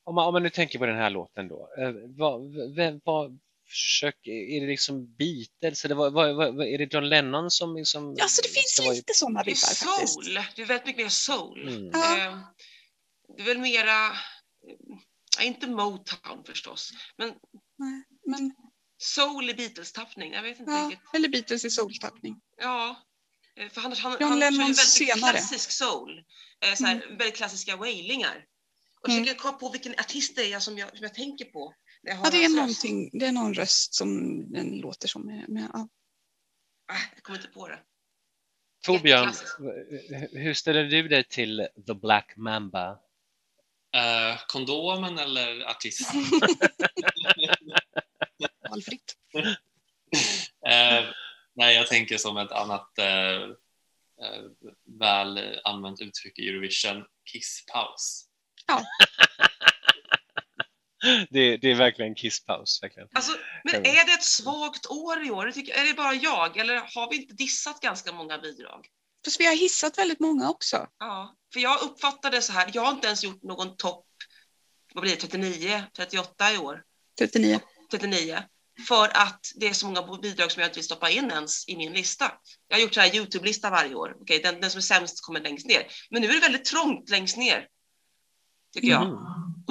om, man, om man nu tänker på den här låten då. Eh, vad, vem, vad, försök, är det liksom Beatles eller vad, vad, vad, är det John Lennon som liksom... Ja, så det finns ska vara lite sådana Det är vibbar faktiskt. soul. Det är väldigt mycket mer soul. Mm. Eh, Det är väl mera, eh, inte Motown förstås, men Nej, Men, soul i Beatles-tappning. Jag vet inte ja, riktigt. eller Beatles i soultappning. Ja. eh, För han, han, John han kör ju väldigt senare. klassisk soul. Eh, Så här, Väldigt klassiska wailingar. Och jag Mm. försöker komma på vilken artist det är som jag, som jag tänker på. Har Ja, det är, någonting, det är någon röst som den låter som. Med, med, ja. Ah, jag kommer inte på det. Torbjörn, Jätteklassiskt. h- hur ställer du dig till The Black Mamba? Eh, kondomen eller artisten? Valfritt. Eh, nej, jag tänker som ett annat eh, eh, väl använt uttryck i Eurovision, kisspaus. Det, det är verkligen kisspaus. Verkligen. Alltså, men är det ett svagt år i år? Är det bara jag? Eller har vi inte dissat ganska många bidrag? Fast vi har hissat väldigt många också. Ja, för jag uppfattade så här. Jag har inte ens gjort någon topp, vad blir det, 39, 38 i år? 39. 39. För att det är så många bidrag som jag inte vill stoppa in ens i min lista. Jag har gjort så här Youtube-lista varje år. Okej, den, den som är sämst kommer längst ner. Men nu är det väldigt trångt längst ner. Tycker jag. Mm.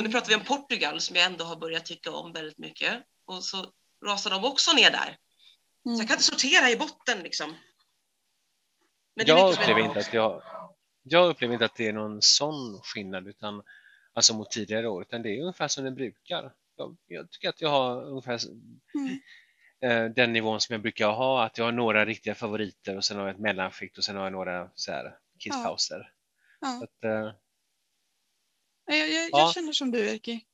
Och nu pratar vi om Portugal som jag ändå har börjat tycka om väldigt mycket. Och så rasar de också ner där. Så Mm. jag kan inte sortera i botten liksom. Jag upplever, inte att jag, jag upplever inte att det är någon sån skillnad utan, alltså mot tidigare år, utan det är ungefär som det brukar. Jag, jag tycker att jag har ungefär Mm. eh, den nivån som jag brukar ha, att jag har några riktiga favoriter och sen har jag ett mellanskikt och sen har jag några så här kisspauser. Ja. Så att, eh, Jag, jag, jag Ja. känner som du, Erki.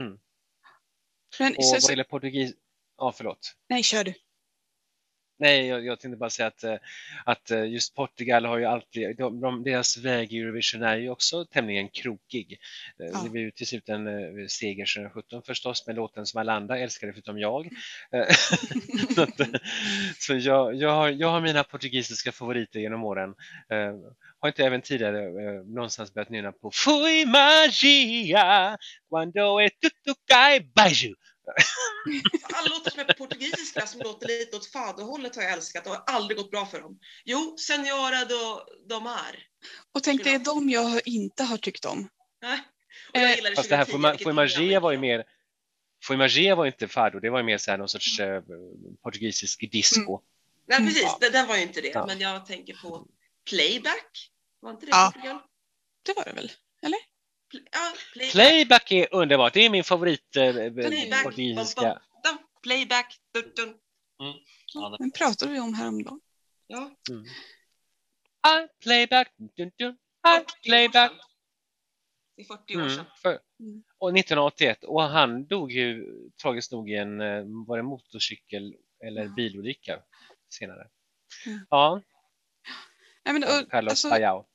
Mm. Men, och så, vad gäller portugis... Ja, förlåt. nej, kör du. Nej, jag, jag tänkte bara säga att, eh, att eh, just Portugal har ju alltid, de, de, deras väg i Eurovision är ju också tämligen krokig. Eh, Ja. Det blev ju till slut en seger 2017 förstås med låten som alla andra älskade förutom jag. Så jag, jag, har, jag har mina portugisiska favoriter genom åren. Har inte även tidigare eh, någonstans börjat nynna på Fui magia quando e tutto cai baju. Alla låtar som är på portugisiska som låter lite åt faderhållet har jag älskat och har aldrig gått bra för dem. Jo, Senora do, do Mar. Och tänk, det är de jag inte har tyckt om. Nej. Och jag Eh, gillade Fast det här 2010, Fui magia var ju mer Fui magia var inte fado, det var ju mer så här någon sorts eh, portugisisk disco. Nej, Mm. precis. Ja. Den, den var ju inte det. Ja. Men jag tänker på Playback. Var inte det Ja. Portugal? Det var det väl? Pl- ja, Playback. Playback är underbart, det är min favorit eh, Playback. portugisiska. Bum, bum, bum. Playback. Dun, dun. Ja, det- Den pratade vi om häromdagen. Ja. Mm. I playback, dun, dun, I 40 playback. Det är 40 år Mm, sedan. för, Mm. och 1981 och han dog ju tragiskt nog i en eh, var det motorcykel eller Ja. bilolycka senare. Mm. Ja, Nej, men, och, Carlos alltså, Payao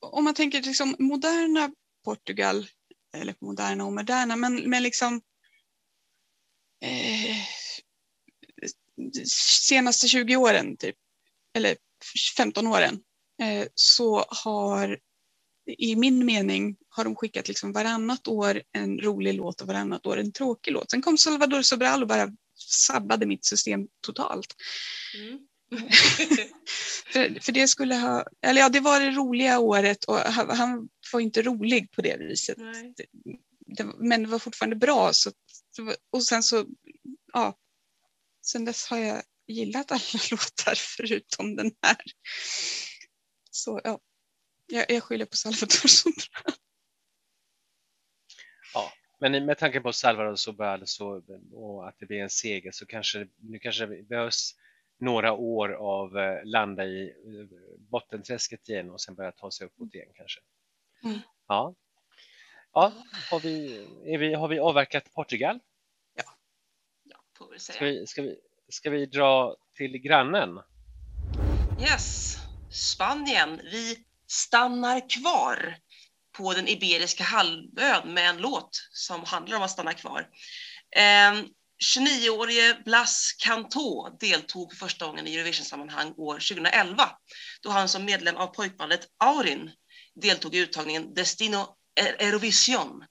om man tänker liksom moderna Portugal, eller moderna och moderna, men, men liksom eh, senaste 20 åren typ, eller 15 åren, eh, så har i min mening har de skickat liksom varannat år en rolig låt och varannat år en tråkig låt. Sen kom Salvador Sobral och bara sabbade mitt system totalt. Mm. För, för det skulle ha, eller ja, det var det roliga året och han, han var inte rolig på det viset. Det, men det var fortfarande bra. Så, och sen så, ja, sen dess har jag gillat alla låtar förutom den här. Så ja, jag, jag skyller på Salvador Sobral. Men med tanke på Salvador Sobral så, och att det blir en seger så kanske nu kanske det behövs några år av eh, landa i eh, bottenträsket igen och sen börja ta sig uppåt igen kanske. Mm. Ja. Ja, har vi, vi, har vi avverkat Portugal? Ja, får vi Ska säga. vi, ska vi, ska vi dra till grannen? Yes, Spanien. Vi stannar kvar på den Iberiska halvön med en låt som handlar om att stanna kvar. Eh, 29-årige Blas Cantó deltog för första gången i Eurovision-sammanhang år 2011 då han som medlem av pojkbandet Aurin deltog i uttagningen Destino Eurovision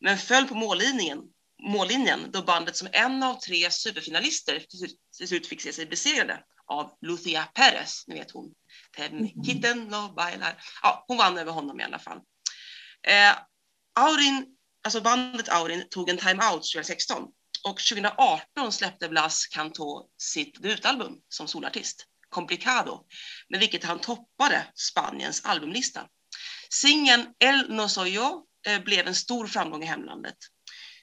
men föll på mållinjen, mållinjen då bandet som en av tre superfinalister till- slut fick se sig besegrade av Lucia Perez, ni vet hon. Tem kitten lo bailar. Ja, hon vann över honom i alla fall. Eh, Aurin, alltså bandet Aurin tog en timeout 2016 och 2018 släppte Blas Cantó sitt debutalbum som solartist, Complicado, med vilket han toppade Spaniens albumlista. Singeln El No Soy Yo eh, blev en stor framgång i hemlandet,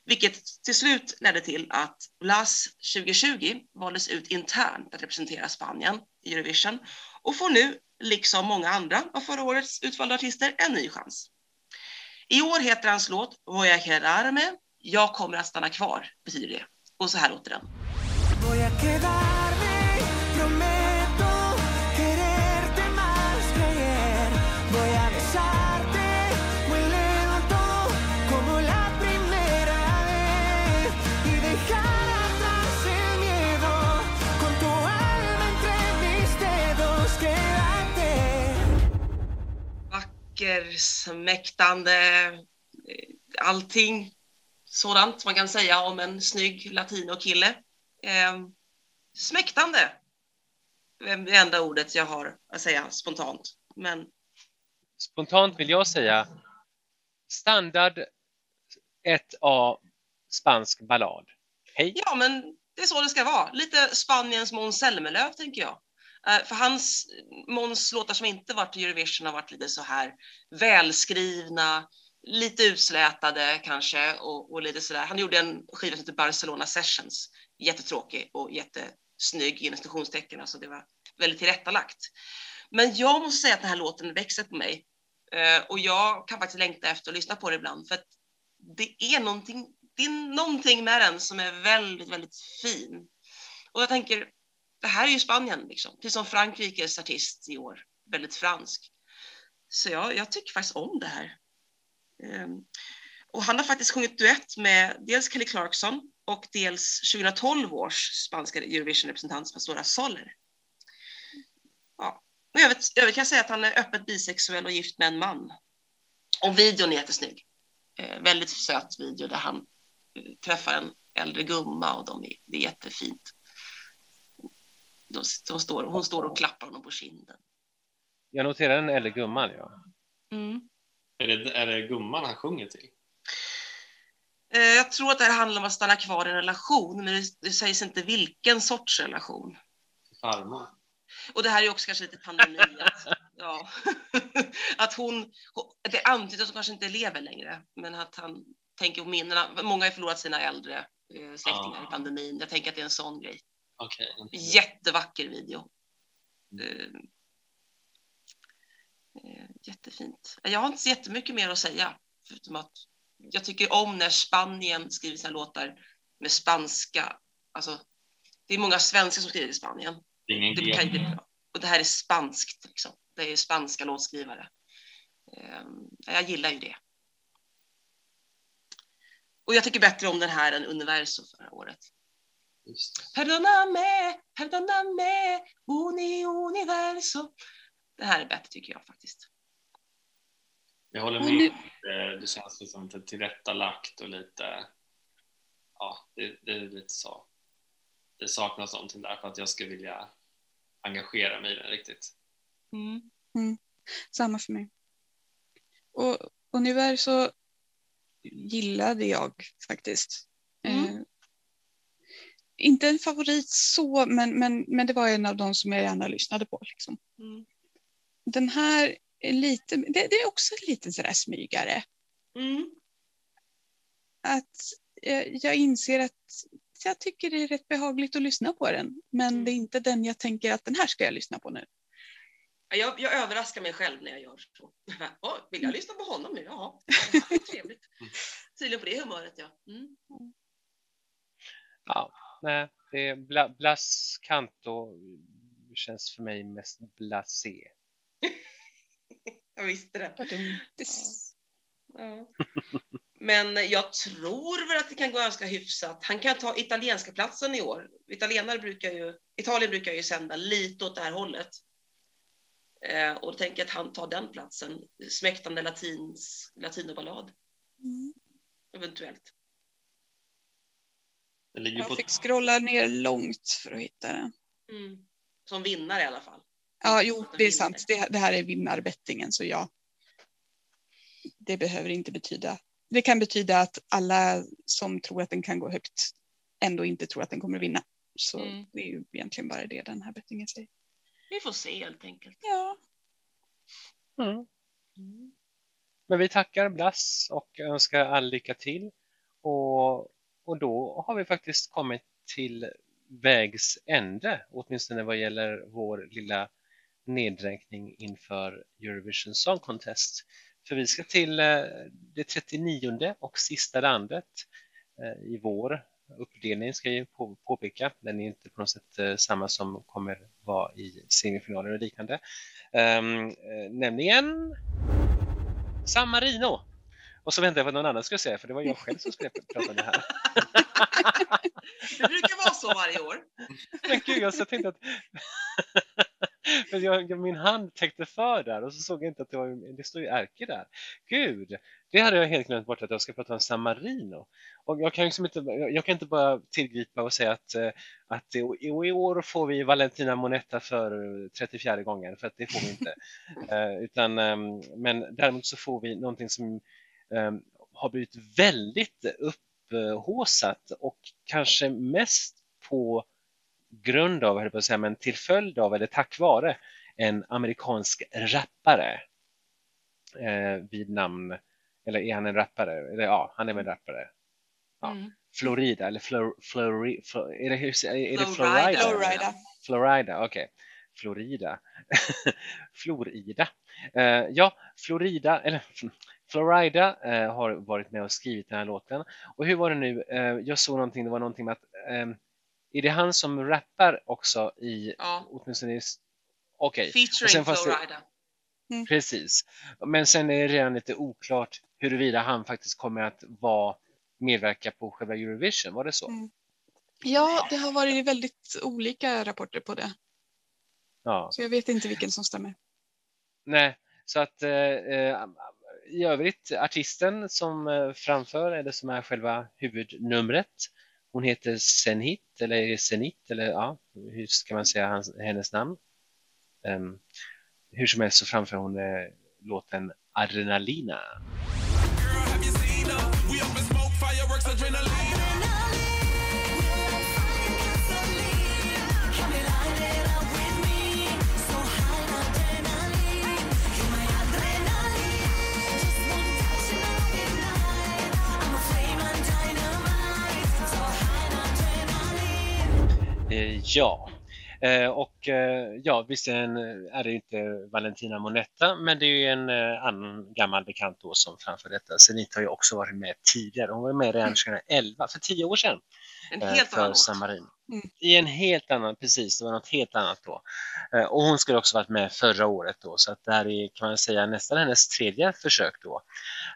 vilket till slut ledde till att Blas 2020 valdes ut internt att representera Spanien i Eurovision och får nu, liksom många andra av förra årets utvalda artister, en ny chans. I år heter hans låt Voy a quedarme, jag kommer att stanna kvar, betyder det. Och så här låter den. Vacker, smäktande, eh, allting sådant man kan säga om en snygg latinokille. Eh, smäktande är det enda ordet jag har att säga spontant. Men Spontant vill jag säga standard 1A spansk ballad. Hej! Ja, men det är så det ska vara. Lite Spaniens Måns Zelmerlöw, tänker jag. Eh, För hans Måns låtar som inte varit i Eurovision har varit lite så här välskrivna, lite utslätade kanske och, och lite sådär. Han gjorde en skiva som heter Barcelona Sessions, jättetråkig och jättesnygg inom citationstecken, alltså det var väldigt tillrättalagt. Men jag måste säga att den här låten växer på mig Eh, och jag kan faktiskt längta efter att lyssna på det ibland för att det är någonting, det är någonting med den som är väldigt, väldigt fin. Och jag tänker, det här är ju Spanien liksom, precis som Frankrikes artist i år, väldigt fransk. Så jag, jag tycker faktiskt om det här. Ehm, och han har faktiskt sjungit duett med dels Kelly Clarkson och dels 2012 års spanska Eurovision-representant Pastora Soler. Ja. Och jag vet, jag kan säga att han är öppet bisexuell och gift med en man. Och videon är jättesnygg. Eh, väldigt söt video där han eh, träffar en äldre gumma och de är, det är jättefint. De, de står, hon står och klappar honom på kinden. Jag noterar den äldre gumman. Ja. Mm. Är det, är det gumman han sjunger till? Eh, jag tror att det här handlar om att stanna kvar i en relation, men det, det sägs inte vilken sorts relation. Farmor? Och det här är också kanske lite pandemi. Att, ja, att hon, det antyds att hon kanske inte lever längre, men att han tänker på minnena. Många har förlorat sina äldre eh, släktingar Ah. i pandemin. Jag tänker att det är en sån grej. Okej. Jättevacker video. Eh, eh, jättefint. Jag har inte så jättemycket mer att säga, förutom att jag tycker om när Spanien skriver sina låtar med spanska. Alltså, det är många svenskar som skriver i Spanien. Ingen Det kan bra. Och det här är spanskt, liksom. Det är spanska låtskrivare. Ehm, Jag gillar ju det. Och jag tycker bättre om den här än Universo förra året. Perdoname, perdoname, uni universo. det här är bättre tycker jag faktiskt. Jag håller Och med. nu- Det, det känns liksom lite tillrättalagt och lite, ja, det, det är lite så. Det saknas någonting där för att jag ska vilja engagera mig i den riktigt. Samma för mig. Och ungefär så gillade jag faktiskt. Mm. Eh, inte en favorit så, men, men, men det var en av de som jag gärna lyssnade på. Liksom. Mm. Den här är lite, det, det är också en liten sådär smygare. Mm. Att jag, jag inser att jag tycker det är rätt behagligt att lyssna på den. Men Mm. det är inte den jag tänker att den här ska jag lyssna på nu. Ja, Jag, jag överraskar mig själv när jag gör så. Åh, vill jag lyssna på honom nu? Jaha, ja, trevligt. Tydligen på det humöret ja. Mm. Ja, nej, det är bla, Blas Canto känns för mig mest blasé. Jag visste det. Ja. Men jag tror väl att det kan gå ganska hyfsat. Han kan ta italienska platsen i år. Italienare brukar ju, Italien brukar ju sända lite åt det här hållet. Eh, och då tänker jag att han tar den platsen. Smäktande latins, latinoballad, Mm. eventuellt. Jag på, fick scrolla ner långt för att hitta den. Mm. Som vinnare i alla fall. Ja, jo, det är sant. Det, det här är vinnarbettingen, så ja. Det behöver inte betyda. Det kan betyda att alla som tror att den kan gå högt ändå inte tror att den kommer att vinna. Så Mm. det är ju egentligen bara det den här bettingen säger. Vi får se helt enkelt. Ja, Mm. Men vi tackar Blas och önskar all lycka till. Och, och då har vi faktiskt kommit till vägs ände, åtminstone vad gäller vår lilla nedräkning inför Eurovision Song Contest. För vi ska till eh, det 39 och sista landet eh, i vår uppdelning ska jag på, påpeka. Den är inte på något sätt eh, samma som kommer vara i semifinaler och liknande. Ehm, eh, nämligen San Marino. Och så väntade jag på att någon annan skulle säga för det var jag själv som skulle prata om det här. Det brukar vara så varje år. Men gud, jag så tänkte att men jag, min hand täckte för där och så såg jag inte att det, var, det stod ju Erke där. Gud, det hade jag helt glömt bort att jag ska prata om San Marino. Och jag kan, liksom inte, jag kan inte bara tillgripa och säga att, eh, att i, i år får vi Valentina Monetta för 34 gången, för att det får vi inte. Eh, utan, ehm, men däremot så får vi någonting som ehm, har blivit väldigt upphåsat och kanske mest på grund av, jag på säga, men till följd av eller tack vare en amerikansk rappare eh, vid namn, eller är han en rappare? Eller, ja, han är väl rappare. Ja. Mm. Florida, eller Flor, Flori, Flor, är det, hur- är det Florida. Florida? Florida. Florida, okej. Florida. Florida. Eh, ja, Florida, eller Florida eh, har varit med och skrivit den här låten. Och hur var det nu? Eh, jag såg någonting, det var någonting med att ehm, är det han som rappar också i, Ja. åtminstone i, okej, Och Featuring det- Florida. precis. Men sen är det redan lite oklart huruvida han faktiskt kommer att vara medverka på själva Eurovision, var det så? Mm. ja, det har varit väldigt olika rapporter på det. Ja. Så jag vet inte vilken som stämmer. Nej, så att eh, eh, i övrigt artisten som eh, framför eller som är själva huvudnumret hon heter Senhit eller är det Senit eller ja, hur ska man säga hans, hennes namn? Um, hur som helst så framför hon eh, låten Adrenalina. Eh, ja, eh, och eh, ja, visst är, det inte Valentina Monetta, men det är ju en eh, annan gammal bekant då som framför detta. Senit har ju också varit med tidigare. Hon var med redan 2011, för tio år sedan. En eh, helt för Marino. Mm. I en helt annan, precis, det var något helt annat då. Eh, Och hon skulle också varit med förra året då, så att det här är kan man säga nästan hennes tredje försök då.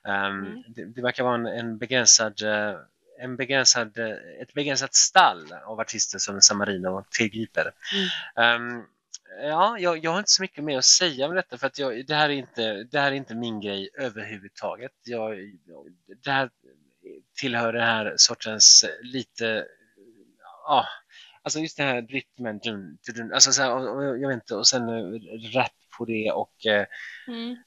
Um, Mm. det, det verkar vara en, en begränsad eh, en begränsad, ett begränsat stall av artister som San Marino tillgriper. Mm. Ehm, ja, jag, jag har inte så mycket mer att säga om detta för att jag, det, här är inte, det här är inte min grej överhuvudtaget. Jag, det här tillhör den här sortens lite, ja, alltså just den här rytmen, dun, dun, dun, alltså så här, och, och, jag vet inte, och sen eh, rap på det och eh, Mm.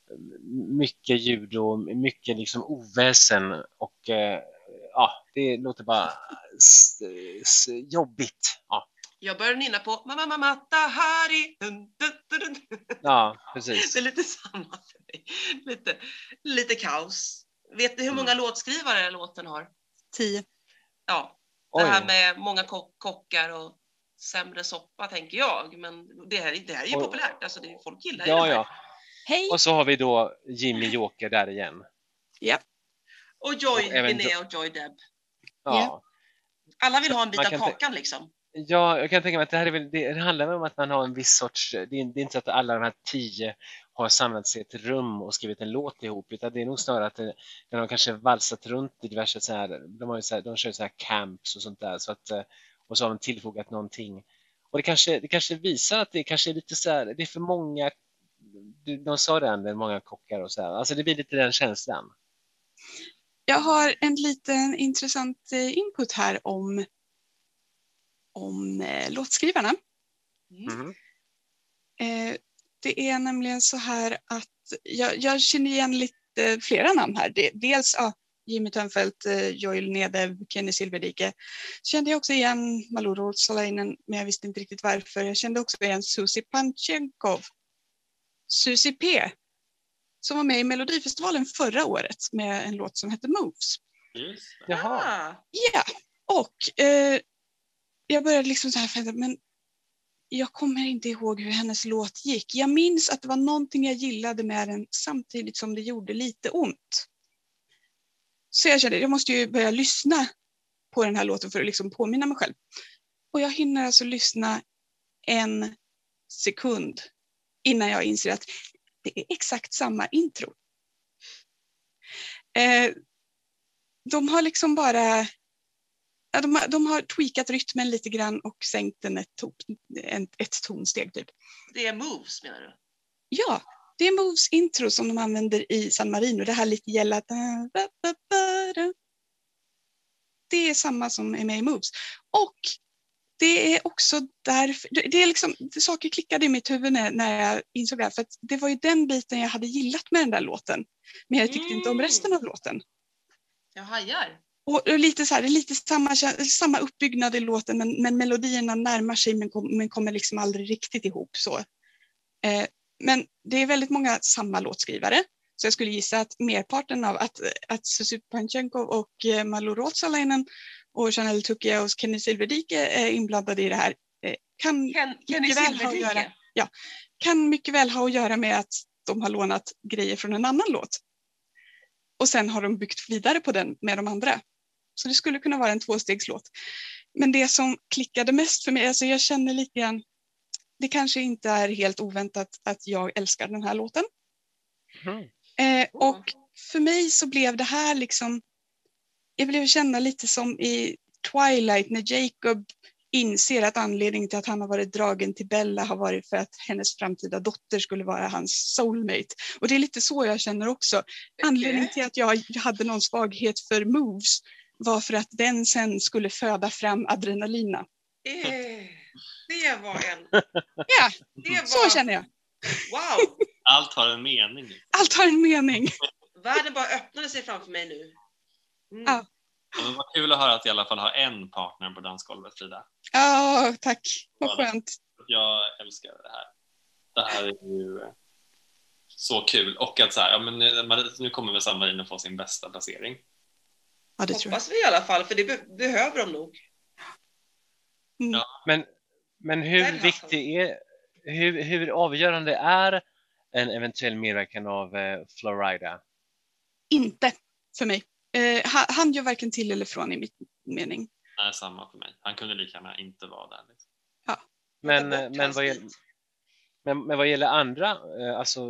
mycket ljud och mycket liksom oväsen och eh, ja, det låter bara s, s, jobbigt. Ja, Jag börjar nynna på Mamma mamma tahari. Dun, dun, dun, dun. ja precis. Det är lite samma för mig. Lite, lite kaos. Vet du hur många låtskrivare låten har? Tio. Ja, det Oj. här med många kock, kockar och sämre soppa tänker jag. Men det här, det här är ju Och- populärt. Alltså det, folk gillar ju Ja, det här. ja. Hej! Och så har vi då Jimmy Joker där igen. Och Joy Och även Linnea och Joy Deb. Ja. Alla vill ha en bit av kan kakan liksom. Ja, jag kan tänka mig att det här är väl, det handlar väl om att man har en viss sorts, det är, det är inte så att alla de här tio har samlats i ett rum och skrivit en låt ihop, utan det är nog snarare att det, de har kanske valsat runt i diverse så här, de har ju så här, de kör så här camps och sånt där, så att, och så har de tillfogat någonting. Och det kanske, det kanske visar att det kanske är lite så här, det är för många, de sa det, det många kockar och så här, alltså det blir lite den känslan. Jag har en liten intressant eh, input här om, om eh, låtskrivarna. Mm. Mhm. Eh, det är nämligen så här att jag, jag känner igen lite flera namn här. Det, dels ja, Jimmy Törnfeldt, eh, Joel Nede, Kenny Silverdike. Kände jag också igen Malou Ruotsalainen, men jag visste inte riktigt varför. Jag kände också igen Susi Panchenkov, Susi P, som var med i Melodifestivalen förra året med en låt som hette Moves. Just det. Jaha. Ah, Ja, och eh, jag började liksom så här, fundera, men jag kommer inte ihåg hur hennes låt gick. Jag minns att det var någonting jag gillade med den samtidigt som det gjorde lite ont. Så jag kände, jag måste ju börja lyssna på den här låten för att liksom påminna mig själv. Och jag hinner alltså lyssna en sekund innan jag inser att det är exakt samma intro. Eh, de har liksom bara ja, de, har, de har tweakat rytmen lite grann och sänkt den ett, ton, en, ett tonsteg. Typ. det är moves menar du? Ja, det är Moves intro som de använder i San Marino. Det här lite gälla... Det är samma som är med i Moves. Och det är också därför... Det är liksom, saker klickade i mitt huvud när, när jag insåg det här. För det var ju den biten jag hade gillat med den där låten. Men jag tyckte inte om Mm. resten av låten. Jag hajar. Och och lite, så här, det är lite samma, samma uppbyggnad i låten men, men melodierna närmar sig men, kom, men kommer liksom aldrig riktigt ihop. så. Eh, men det är väldigt många samma låtskrivare. Så jag skulle gissa att merparten av att, att Susi Panchenkov och eh, Malou Ruotsalainen och Chanel Tukia och Kenny Silverdike är inblandade i det här eh, kan, Ken, Kenny Mycket väl ha att göra. kan mycket väl ha att göra med att de har lånat grejer från en annan låt. Och sen har de byggt vidare på den med de andra. Så det skulle kunna vara en tvåstegslåt. Men det som klickade mest för mig, alltså jag känner lite grann, det kanske inte är helt oväntat att jag älskar den här låten. Mhm. Eh, och för mig så blev det här liksom, jag blev känna lite som i Twilight när Jacob inser att anledningen till att han har varit dragen till Bella har varit för att hennes framtida dotter skulle vara hans soulmate. Och det är lite så jag känner också. Anledningen till att jag hade någon svaghet för moves var för att den sen skulle föda fram adrenalina. Eh, Det var en... Ja, Det var... så känner jag. Wow! Allt har en mening. Allt har en mening. Världen bara öppnade sig framför mig nu. Mm. Ja. Ja, men vad kul att höra att jag i alla fall har en partner på dansgolvet, Frida. Ja, tack. Vad skönt. Jag älskar det här. Det här är ju så kul. Och att så här, ja, men nu- nu kommer väl San Marino få sin bästa placering. Ja, det tror jag. Hoppas vi i alla fall, för det be behöver de nog. Men, men hur viktig är, hur, hur avgörande är en eventuell medverkan av eh, Florida? Inte för mig. Eh, han, han gör varken till eller från i mitt mening. Nej, samma för mig. Han kunde lika gärna inte vara där. Liksom. Men, Ta eh, men, vad, gäller, men, men vad gäller andra, eh, alltså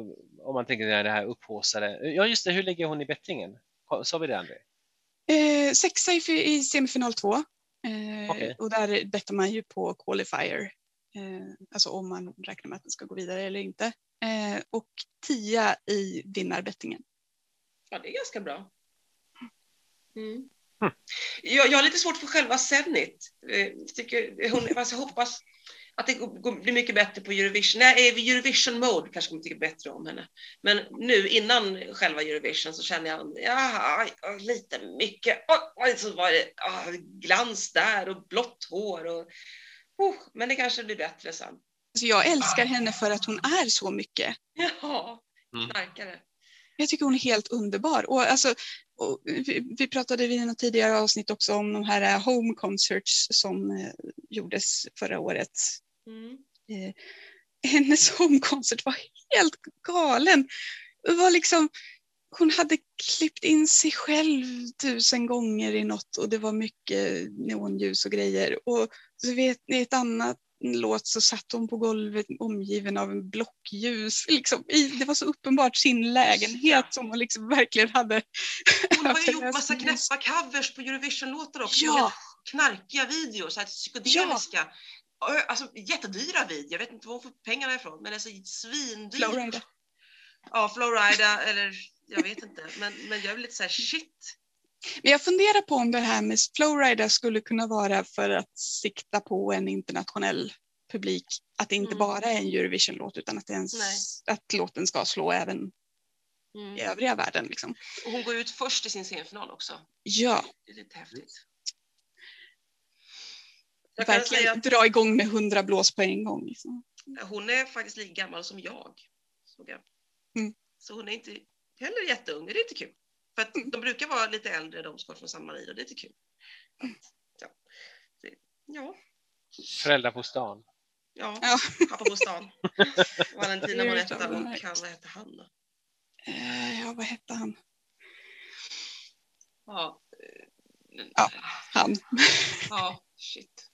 om man tänker det här, det här upphaussade, ja just det, hur ligger hon i bettingen? Sa vi det André? Eh, sexa i, i semifinal två. Eh, Okej. Och där bettar man ju på qualifier. Eh, alltså om man räknar med att den ska gå vidare eller inte. Eh, och tia i vinnarbettingen. Ja, det är ganska bra. Mm. Mm. Jag, jag har lite svårt för själva Zenit. Eh, jag tycker hon, fast jag hoppas att det går- blir mycket bättre på Eurovision. Nej, i Eurovision mode kanske man tycker bättre om henne. Men nu innan själva Eurovision så känner jag ja, lite mycket. Oj, så var det ah, glans där och blått hår. Och, oh, men det kanske blir bättre sen. Alltså jag älskar henne för att hon är så mycket. Ja, Mm. knarkare. Jag tycker hon är helt underbar. Och alltså, och vi, vi pratade i något tidigare avsnitt också om de här eh, home concerts som eh, gjordes förra året. Mm. Eh, hennes home concert var helt galen. Det var liksom, hon hade klippt in sig själv tusen gånger i något och det var mycket neonljus och grejer. Och så vet ni ett annat låt så satt hon på golvet omgiven av en blockljus. Liksom, i, det var så uppenbart sin lägenhet som hon liksom verkligen hade. Hon har ju gjort massa knäppa covers på Eurovision-låtar också. Ja. Knarkiga videor, så här psykedeliska. Ö, Alltså jättedyra videor, jag vet inte var hon får pengarna ifrån, men alltså svindyrt. Ja, Flowrida eller jag vet inte. Men, men jag är lite så här shit. Men jag funderar på om det här med Flowrida skulle kunna vara för att sikta på en internationell publik. Att det inte Mm. bara är en Eurovision-låt utan att, det är en, att låten ska slå även i övriga världen. Liksom. Och hon går ut först i sin semifinal också. Ja, Det är lite häftigt. Jag kan säga verkligen att dra igång med hundra blås på en gång. Liksom. hon är faktiskt lika gammal som jag. såg jag. Mm. Så hon är inte heller jätteung. Det är lite kul. För att de brukar vara lite äldre, de som kommer från samma rid, och det är lite kul. Att, ja. Det, ja. Föräldrar på stan. Ja, Ja. pappa på stan. Valentina är Monetta och han, vad hette han då? Eh, ja, vad hette han? Ja. Ja. Han. Ja, shit.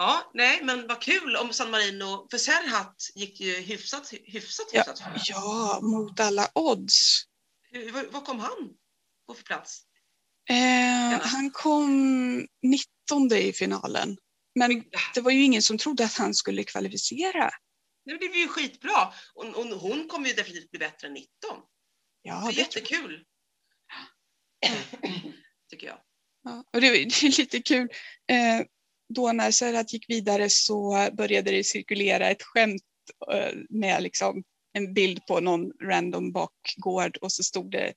Ja, nej, men vad kul om San Marino, för Serhat gick ju hyfsat, hyfsat, Ja. hyfsat. för. Ja, mot alla odds. Hur, vad, kom han på för plats? Eh, han kom 19 i finalen. Men det var ju ingen som trodde att han skulle kvalificera. Det blev ju skitbra. Och, och hon kommer ju definitivt bli bättre än 19. Ja, det är jättekul. Tycker jag. Ja, och det, det är lite kul. Eh, då när Serhat gick vidare så började det cirkulera ett skämt eh, med liksom en bild på någon random bakgård och så stod det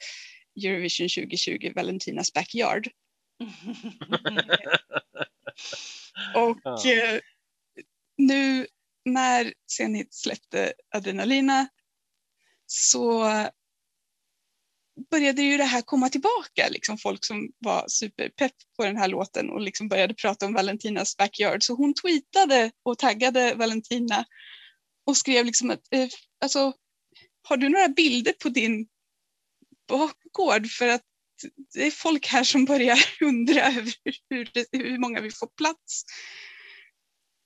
Eurovision 2020 Valentinas backyard. Och Ja. eh, nu när Zenit släppte Adrenalina så började ju det här komma tillbaka, liksom folk som var superpepp på den här låten och liksom började prata om Valentinas backyard. Så hon tweetade och taggade Valentina och skrev liksom att eh, alltså, har du några bilder på din bakgård för att det är folk här som börjar undra över hur, det, hur många vi får plats.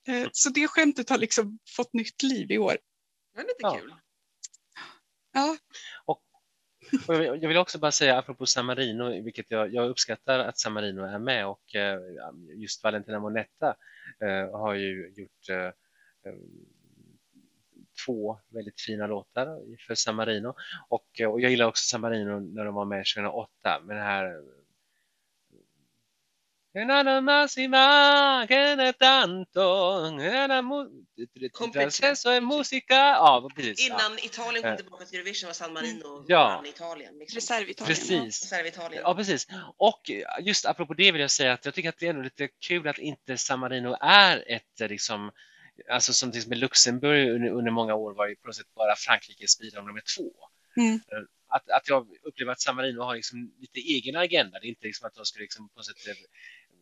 Eh, Så det skämtet har liksom fått nytt liv i år. Det är lite Ja. kul. Ja, Och jag vill- också bara säga apropå San Marino, vilket jag, jag uppskattar att San Marino är med och eh, just Valentina Monetta eh, har ju gjort eh, två väldigt fina låtar för San Marino. Och, och jag gillar också San Marino när de var med 2008 med den här Nada más y más que tanto, nada mu- Competition. Eso es música. Ja, precis. Ja. Innan Italien kom Eh. tillbaka till Eurovision var San Marino Ja. vann Italien. Liksom. reservitalien. Precis. Reservitalien. Ja, precis. Och just apropå det vill jag säga att jag tycker att det är ändå lite kul att inte San Marino är ett eh, liksom Alltså som till exempel Luxemburg under, under många år var ju på något sätt bara Frankrikes bidrag nummer två. Mm. Att, att jag upplever att San Marino har liksom lite egen agenda. Det är inte liksom att de ska liksom på något sätt...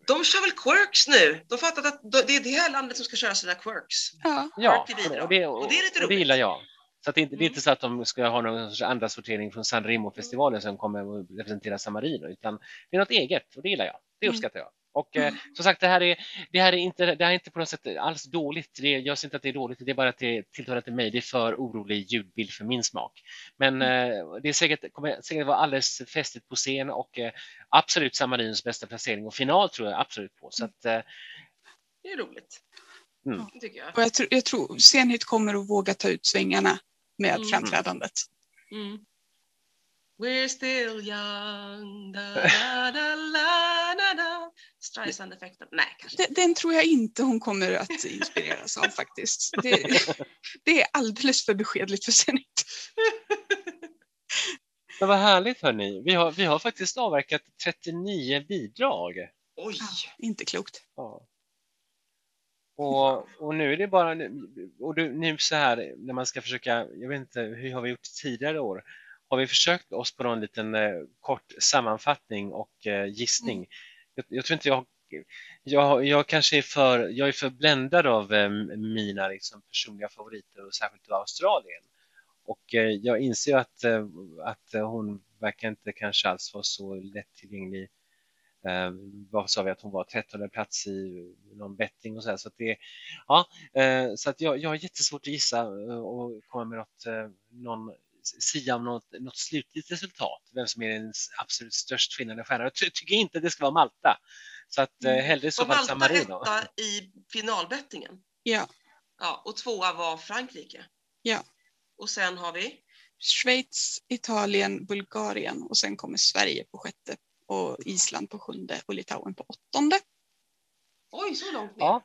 De kör väl quirks nu? De fattat att det är det här landet som ska köra sina quirks. Ja, Ja, och det, Och det är lite och det roligt. gillar jag. Så att det, är inte, det är Mm. inte så att de ska ha någon sorts andra sortering från San Remo-festivalen som kommer att representera San Marino, utan det är något eget och det gillar jag. Det Mm. uppskattar jag. Och eh, som sagt, det här, är, det, här är inte, det här är inte på något sätt alls dåligt. Det, jag ser inte att det är dåligt, det är bara att det tilltalar till mig. Det är för orolig ljudbild för min smak. Men eh, det är säkert, kommer säkert vara alldeles festligt på scen och eh, absolut San Marinos bästa placering och final tror jag absolut på. Så att, eh, Det är roligt. Det tycker jag. Och jag, tror- jag tror Zenit kommer att våga ta ut svängarna med Mm. framträdandet. Mm. We're still young. Da, da, da, la, da, da. Streisand-effekten. Nej, kanske Den, den tror jag inte hon kommer att inspireras av faktiskt. Det, det är alldeles för beskedligt för Zenit. Men vad härligt hörni. Vi har, vi har faktiskt avverkat 39 bidrag. Oj! Ja, inte klokt. Ja. Och, och nu är det bara, och nu så här när man ska försöka, jag vet inte, hur har vi gjort tidigare år? Har vi försökt oss på någon liten eh, kort sammanfattning och eh, gissning? Jag, jag tror inte jag, jag, jag kanske är för, jag är för bländad av eh, mina liksom, personliga favoriter och särskilt av Australien. Och eh, jag inser att, eh, att hon verkar inte kanske alls vara så lättillgänglig Eh, vad sa vi att hon var 13 plats i någon betting och så här. Så att det, ja, eh, så att jag, jag har jättesvårt att gissa eh, och komma med något, eh, någon sia om något, något slutligt resultat. Vem som är den absolut störst vinnande stjärnan. Jag ty- tycker inte att det ska vara Malta. Så att eh, hellre i så Var fall Malta San Marino. etta i finalbettingen? Ja, Ja, och tvåa var Frankrike. Ja. Och sen har vi? Schweiz, Italien, Bulgarien och sen kommer Sverige på sjätte och Island på sjunde och Litauen på åttonde. Oj, så långt ner. Ja,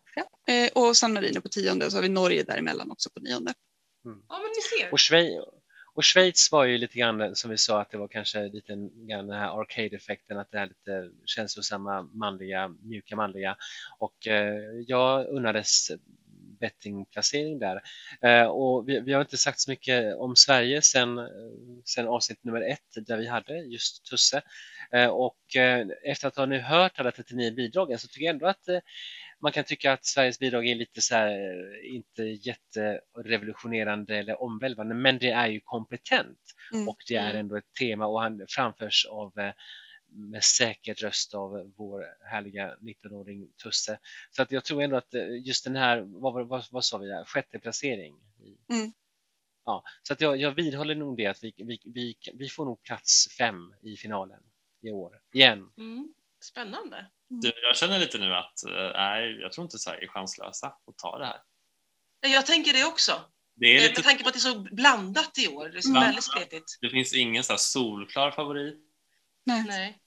Eh, och San Marino på tionde och så har vi Norge däremellan också på nionde. Ja, men ni ser. och, Schweiz, och Schweiz var ju lite grann som vi sa att det var kanske lite grann den här arcade-effekten att det här lite känslosamma manliga, mjuka manliga och eh, jag unnades bettingplacering där. Eh, och vi, vi har inte sagt så mycket om Sverige sen, eh, sen avsnitt nummer ett där vi hade just Tusse. Eh, och eh, efter att ha nu hört alla 39 bidragen så tycker jag ändå att eh, man kan tycka att Sveriges bidrag är lite så här, eh, inte jätterevolutionerande eller omvälvande, men det är ju kompetent Mm. och det är Mm. ändå ett tema och han framförs av eh, med säker röst av vår härliga 19-åring Tusse. Så att jag tror ändå att eh, just den här, vad, vad, vad sa vi, där? sjätte placering. Mm. Ja, så att jag, jag vidhåller nog det att vi, vi, vi, vi får nog plats fem i finalen i år, igen. Mm. Spännande. Du, jag känner lite nu att eh, nej, jag tror inte Sverige är chanslösa att ta det här. Jag tänker det också. Det, är Eh, lite, Med tanke på att det är så blandat i år. Det är så Mm. väldigt spretigt. det finns ingen så här solklar favorit. Nej. Nej.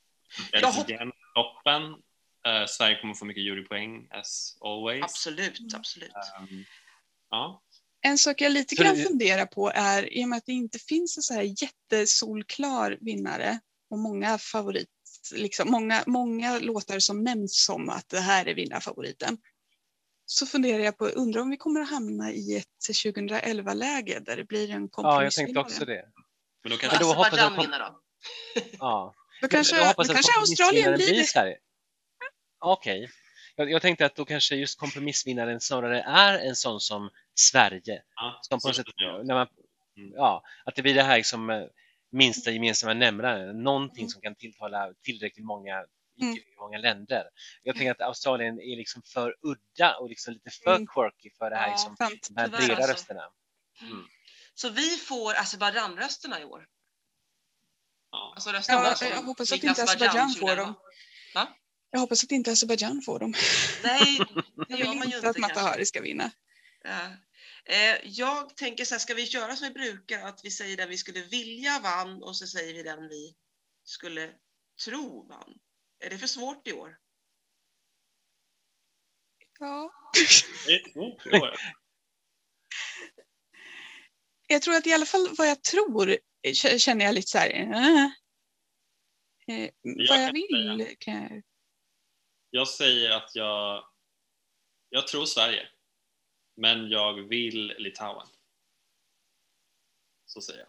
Eller hopp- toppen. Eh, Sverige kommer få mycket jurypoäng as always. Absolut, Mm. absolut. Um, ja. En sak jag lite grann funderar på är, i och med att det inte finns en så här jättesolklar vinnare och många favorit, liksom, många, många låtar som nämns som att det här är vinnarfavoriten. Så funderar jag på, undrar om vi kommer att hamna i ett 2011-läge där det blir en Ja, jag tänkte kompromissvinnare. också det. Men då kanske då hoppas jag Azerbajdzjan kom- vinna då? Ja. Då kanske, jag hoppas då att kanske Australien blir det. Okej. Jag, jag tänkte att då kanske just kompromissvinnaren snarare är en sån som Sverige. ja, Som på sätt, när man, Mm. ja, att det blir det här som eh, minsta gemensamma nämnaren, någonting Mm. som kan tilltala tillräckligt många i Mm. många länder. Jag tänker att Australien är liksom för udda och liksom lite för Mm. quirky för det här Ja, liksom, Sant. de här breda alltså. rösterna. Så vi får Azerbajdzjan-rösterna i år. Ja. Alltså rösterna Ja, som jag hoppas att inte Azerbajdzjan får 2011. dem. Va? Jag hoppas att inte Azerbajdzjan får dem. Nej, det Jag gör vill man ju inte att inte Mata kanske. Hari ska vinna. Ja. Eh, jag tänker så här, ska vi göra som vi brukar, att vi säger den vi skulle vilja vann och så säger vi den vi skulle tro vann. Är det för svårt i år? Ja. Det är svårt i år. Jag tror att i alla fall vad jag tror känner jag lite så här. Eh, vad jag kan vill kan jag... Jag säger att jag, jag tror Sverige, men jag vill Litauen. Så säger jag.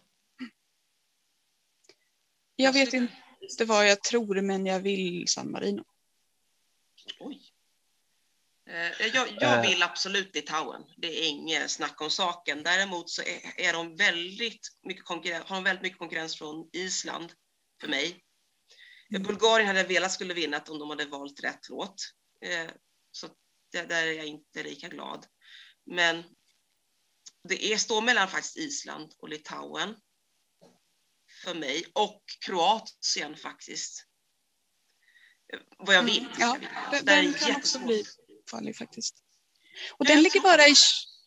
Jag vet inte vad jag tror men jag vill San Marino. Oj. Eh, jag, jag vill absolut Litauen. Det är inget snack om saken. Däremot så är, är de väldigt mycket har de väldigt mycket konkurrens från Island för mig. Mm. Bulgarien hade jag velat skulle vinna om de hade valt rätt låt. Eh, så där är jag inte lika glad. Men det är, står mellan faktiskt Island och Litauen. För mig. Och Kroatien faktiskt. Vad jag. Mm, ja, ska jag vilja. Den, den kan också bli farlig faktiskt. Och Ja, den ligger bara i.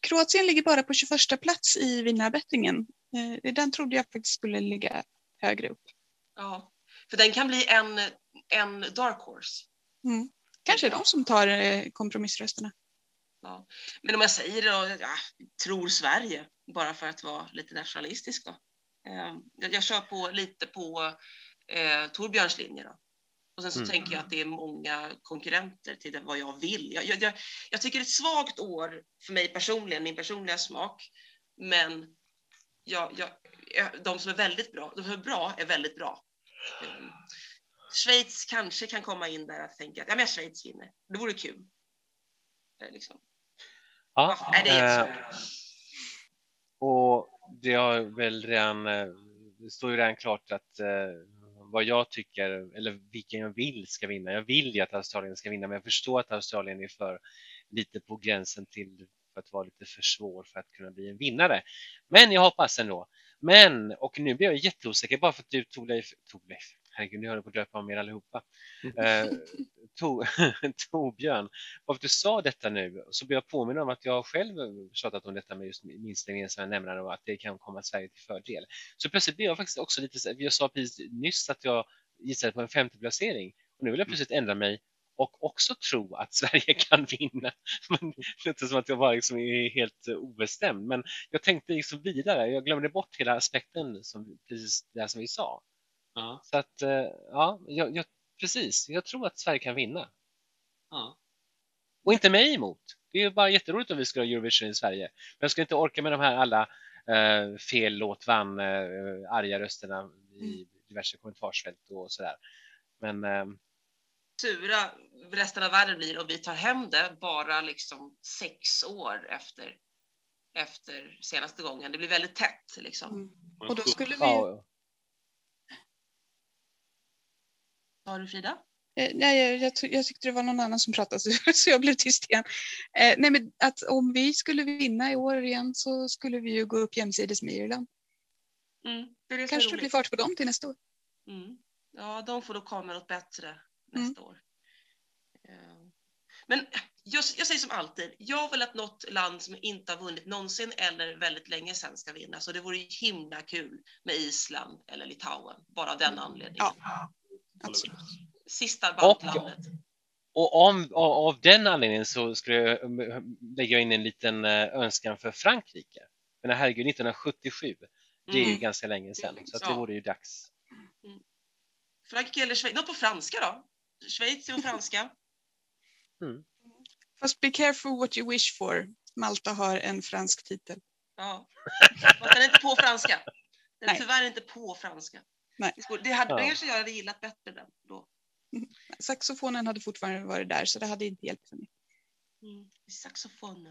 Kroatien ligger bara på 21 plats i vinnarbettingen. Eh, Den trodde jag faktiskt skulle ligga högre upp. Ja, för den kan bli en, en dark horse. Mm. Kanske de som tar eh, kompromissrösterna. Ja. Men om jag säger då, ja, tror Sverige, bara för att vara lite nationalistisk då. Eh, jag, jag kör på lite på eh, Torbjörns linje då. Och sen så Mm. tänker jag att det är många konkurrenter till det, vad jag vill. Jag, jag, jag, tycker det är ett svagt år för mig personligen, min personliga smak. Men jag, jag, de som är väldigt bra, de som är bra är väldigt bra. Eh, Schweiz kanske kan komma in där att tänka att ja, men Schweiz vinner. Det vore kul. Eh, Liksom. Ja, Nej, det är eh, och det har väl redan, eh, det står ju redan klart att eh, vad jag tycker, eller vilken jag vill ska vinna. Jag vill ju att Australien ska vinna, men jag förstår att Australien är för lite på gränsen till för att vara lite för svår för att kunna bli en vinnare. Men jag hoppas ändå. Men, och nu blir jag jätteosäker bara för att du tog Leif, tog Leif, herregud nu håller jag på att döpa om er allihopa. Eh, to, Torbjörn, för att du sa detta nu så blir jag påminn om att jag själv tjatat om detta med just minsta gemensamma nämnare och att det kan komma Sverige till fördel. Så plötsligt blir jag faktiskt också lite, jag sa precis nyss att jag gissade på en femte placering och nu vill jag plötsligt ändra mig och också tro att Sverige kan vinna. Men det låter som att jag bara liksom är helt eh, obestämd. Men jag tänkte liksom vidare. Jag glömde bort hela aspekten, som, precis det som vi sa. Ja, Så att, eh, ja, jag, jag, precis. Jag tror att Sverige kan vinna. ja. Och inte mig emot. Det är ju bara jätteroligt om vi ska ha Eurovision i Sverige. Men jag ska inte orka med de här alla eh, fel låt vann, eh, arga rösterna i diverse kommentarsfält och sådär. Men eh, sura resten av världen blir och vi tar hem det bara liksom sex år efter, efter senaste gången. Det blir väldigt tätt liksom. Mm. Och då skulle vi... Vad har du Frida? Eh, nej, jag, jag, jag tyckte det var någon annan som pratade så, jag blev tyst igen. Eh, nej, men att om vi skulle vinna i år igen så skulle vi ju gå upp jämsides med Irland. Mm, det är det Kanske det blir fart på dem till nästa år. Mm. Ja, de får då komma något bättre nästa år. Eh, Men jag, jag säger som alltid, jag vill att något land som inte har vunnit någonsin eller väldigt länge sedan ska vinna. Så det vore himla kul med Island eller Litauen, bara av den anledningen. Ja, absolut. Sista Och- baltlandet. Och om, av, den anledningen så skulle jag eh, lägga in en liten eh, önskan för Frankrike. Men herregud, 1977, det är ju Mm. ganska länge sedan, så att det Ja. vore ju dags. Frankrike eller Schweiz, något på franska då? Schweiz och franska. Fast be careful what you wish for. Malta har en fransk titel. Ja. Fast den är inte på franska. Den är Nej. tyvärr inte på franska. Nej. Det hade Ja. kanske jag hade gillat bättre den då. Saxofonen hade fortfarande varit där så det hade inte hjälpt så mycket. Mm. Saxofon.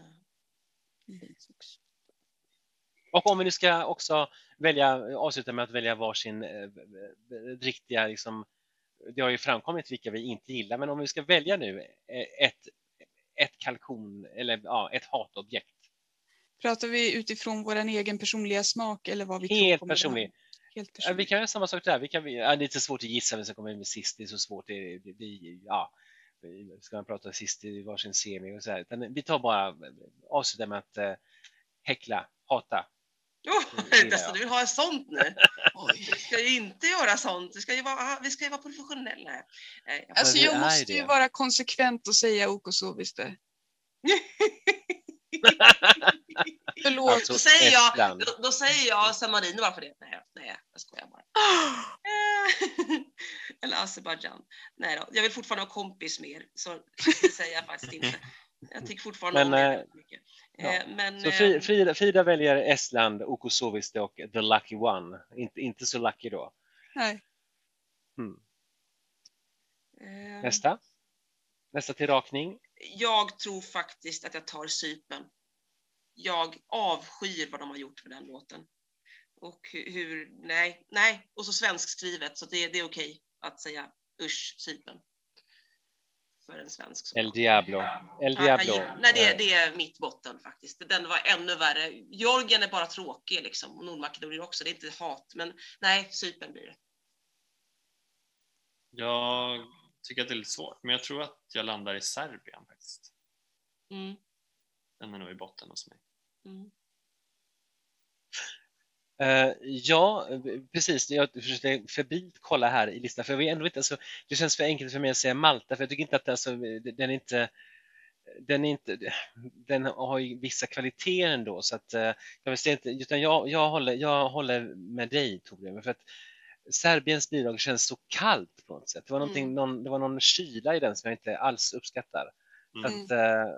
Och om vi nu ska också välja, avsluta med att välja varsin eh, riktiga, liksom, det har ju framkommit vilka vi inte gillar, men om vi ska välja nu eh, ett, ett kalkon eller ja, ett hatobjekt, Pratar vi utifrån vår egen personliga smak eller vad vi tror helt kommer att personlig. Helt Ja, vi kan göra samma sak där. Vi kan, ja, det är lite svårt att gissa vem som kommer med sist. Det är så svårt. Det, det, det, ja, ska man prata sist i varsin semi och så här. Utan vi tar bara avsluta med att eh, häckla, hata. Oh, jag. du vill ha sånt nu? Vi ska ju inte göra sånt. Vi ska ju vara, vi ska ju vara professionella. jag- Alltså jag måste ju vara konsekvent och säga OK Sovister. Förlåt. Alltså, Då säger jag, då, då säger jag San Marino bara för det. Nej, nej jag skojar bara. Eller Azerbajdzjan. Nej då, jag vill fortfarande ha kompis med er. Så det säger jag faktiskt inte. Jag tycker fortfarande Men, om er eh, mycket. ja. Eh, Men, Så eh, Fri- Frida, Frida väljer Estland, Okosoviste och The Lucky One. Inte, inte så lucky då. Nej. Hmm. eh, Nästa. Nästa till rakning. Jag tror faktiskt att jag tar Cypern. Jag avskyr vad de har gjort med den låten. Och hu- hur, nej, nej, och så svenskskrivet så det, det är okej att säga usch Cypern. För en svensk. som El. Diablo. El Ja, Diablo. gillar- Nej, det, Eh, det är mitt botten faktiskt. Den var ännu värre. Georgien är bara tråkig liksom, och Nordmakedonien också. Det är inte hat, men nej, Cypern blir det. Jag tycker att det är lite svårt, men jag tror att jag landar i Serbien faktiskt. Mm. Den är nog i botten hos mig. Mm. Eh, ja, precis. Jag försökte förbi kolla här i listan för jag ändå inte, alltså, det känns för enkelt för mig att säga Malta för jag tycker inte att alltså, den inte den, är inte, den har ju vissa kvaliteter ändå så att eh, jag vill säga inte, utan jag, jag, håller, jag håller med dig Torbjörn för att Serbiens bidrag känns så kallt på något sätt. Det var, Mm. någon, det var någon kyla i den som jag inte alls uppskattar. Mm. Att, eh,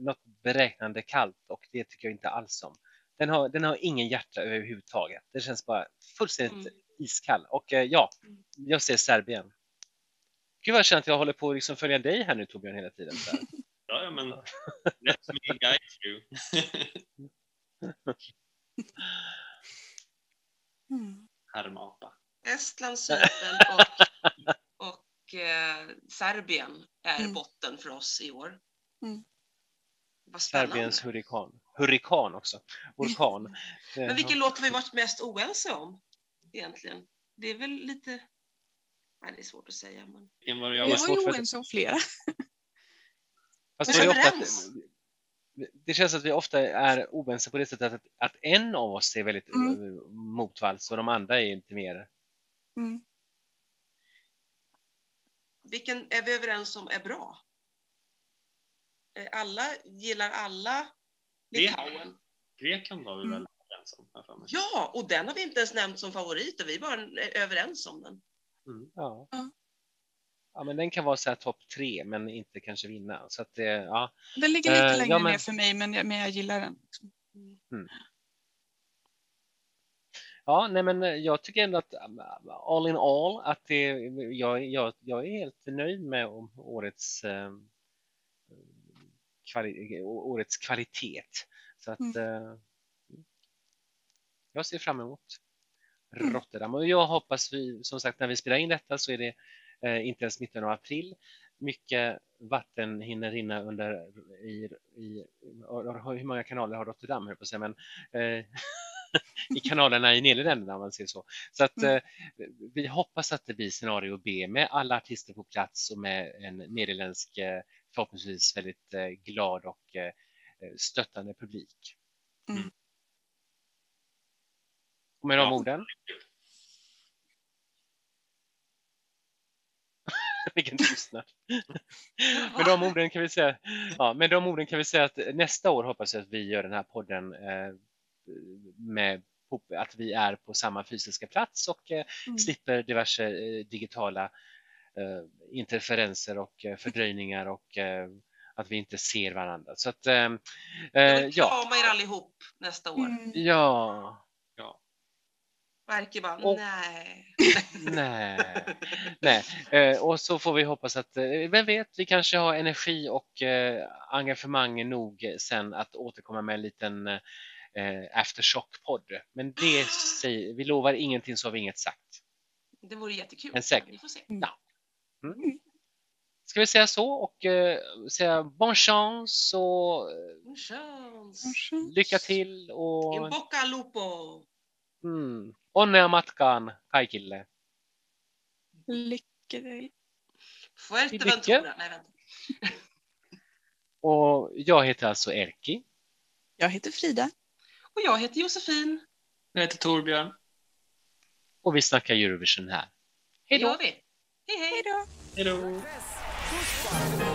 något beräknande kallt och det tycker jag inte alls om. Den har, den har ingen hjärta överhuvudtaget. Det känns bara fullständigt Mm. iskall. Och eh, ja, jag ser Serbien. Gud vad jag känner att jag håller på att liksom följa dig här nu Torbjörn hela tiden. Ja, ja, men let me guide you. Mm. Härmapa. Estland, Cypern och, och eh, Serbien är Mm. botten för oss i år. Mm. Serbiens hurrikan. Hurrikan också. Orkan. Men vilken låt har vi varit mest oense om egentligen? Det är väl lite... Nej, det är svårt att säga. Men... Vilken var Vi jag var? ju oense om flera. Fast Men det, ofta det känns att vi ofta är oense på det sättet att, att en av oss är väldigt Mm. eh, motvalls och de andra är inte mer. Mm. Vilken är vi överens om är bra? Eh, Alla, gillar alla Litauen? Grekland var vi Mm. väl överens om? har mig. Ja, och den har vi inte ens nämnt som favorit och vi är bara är överens om den. Mm. Ja. Ja. ja, men den kan vara så här topp tre men inte kanske vinna. Så att det, ja. Den ligger lite Eh, längre ja, men- ner för mig, men jag, men jag gillar den. liksom. Ja, nej men eh, jag tycker ändå att um, all in all att det, jag, jag, jag är helt nöjd med om årets, eh, kvali, årets kvalitet. Så att Mm. eh, jag ser fram emot Mm. Rotterdam och jag hoppas vi, som sagt när vi spelar in detta så är det eh, inte ens mitten av april. Mycket vatten hinner rinna under i, i hur många kanaler har Rotterdam höll på att säga, men eh, i kanalerna i Nederländerna om man säger så. Så att Mm. eh, vi hoppas att det blir scenario B med alla artister på plats och med en nederländsk eh, förhoppningsvis väldigt eh, glad och eh, stöttande publik. Mm. Och med de Ja. orden. Vilken tystnad. med de orden kan vi säga, ja, med de orden kan vi säga att nästa år hoppas jag att vi gör den här podden eh, med att vi är på samma fysiska plats och eh, Mm. slipper diverse eh, digitala eh, interferenser och eh, fördröjningar och eh, att vi inte ser varandra. Så att, eh, eh, ja, krama er allihop nästa år. Mm. ja, Verkar bara, Och- nej. nej, nej. Eh, och så får vi hoppas att, eh, vem vet, vi kanske har energi och eh, engagemang nog sen att återkomma med en liten eh, aftershock-podd. Men det säger, vi lovar ingenting så har vi inget sagt. Det vore jättekul. Men säkert. Vi får se. Ska vi säga så och eh, säga bon chance och eh, En chans. lycka till och In bocca al lupo. mm, onnea matkaan kaikille. Lycka till. Fuerteventura. Nej, vänta. Och jag heter alltså Erki. Jag heter Frida. Och jag heter Josefin. Jag heter Torbjörn. och vi snackar Eurovision här. Hej då! hej. Hej. Hej då.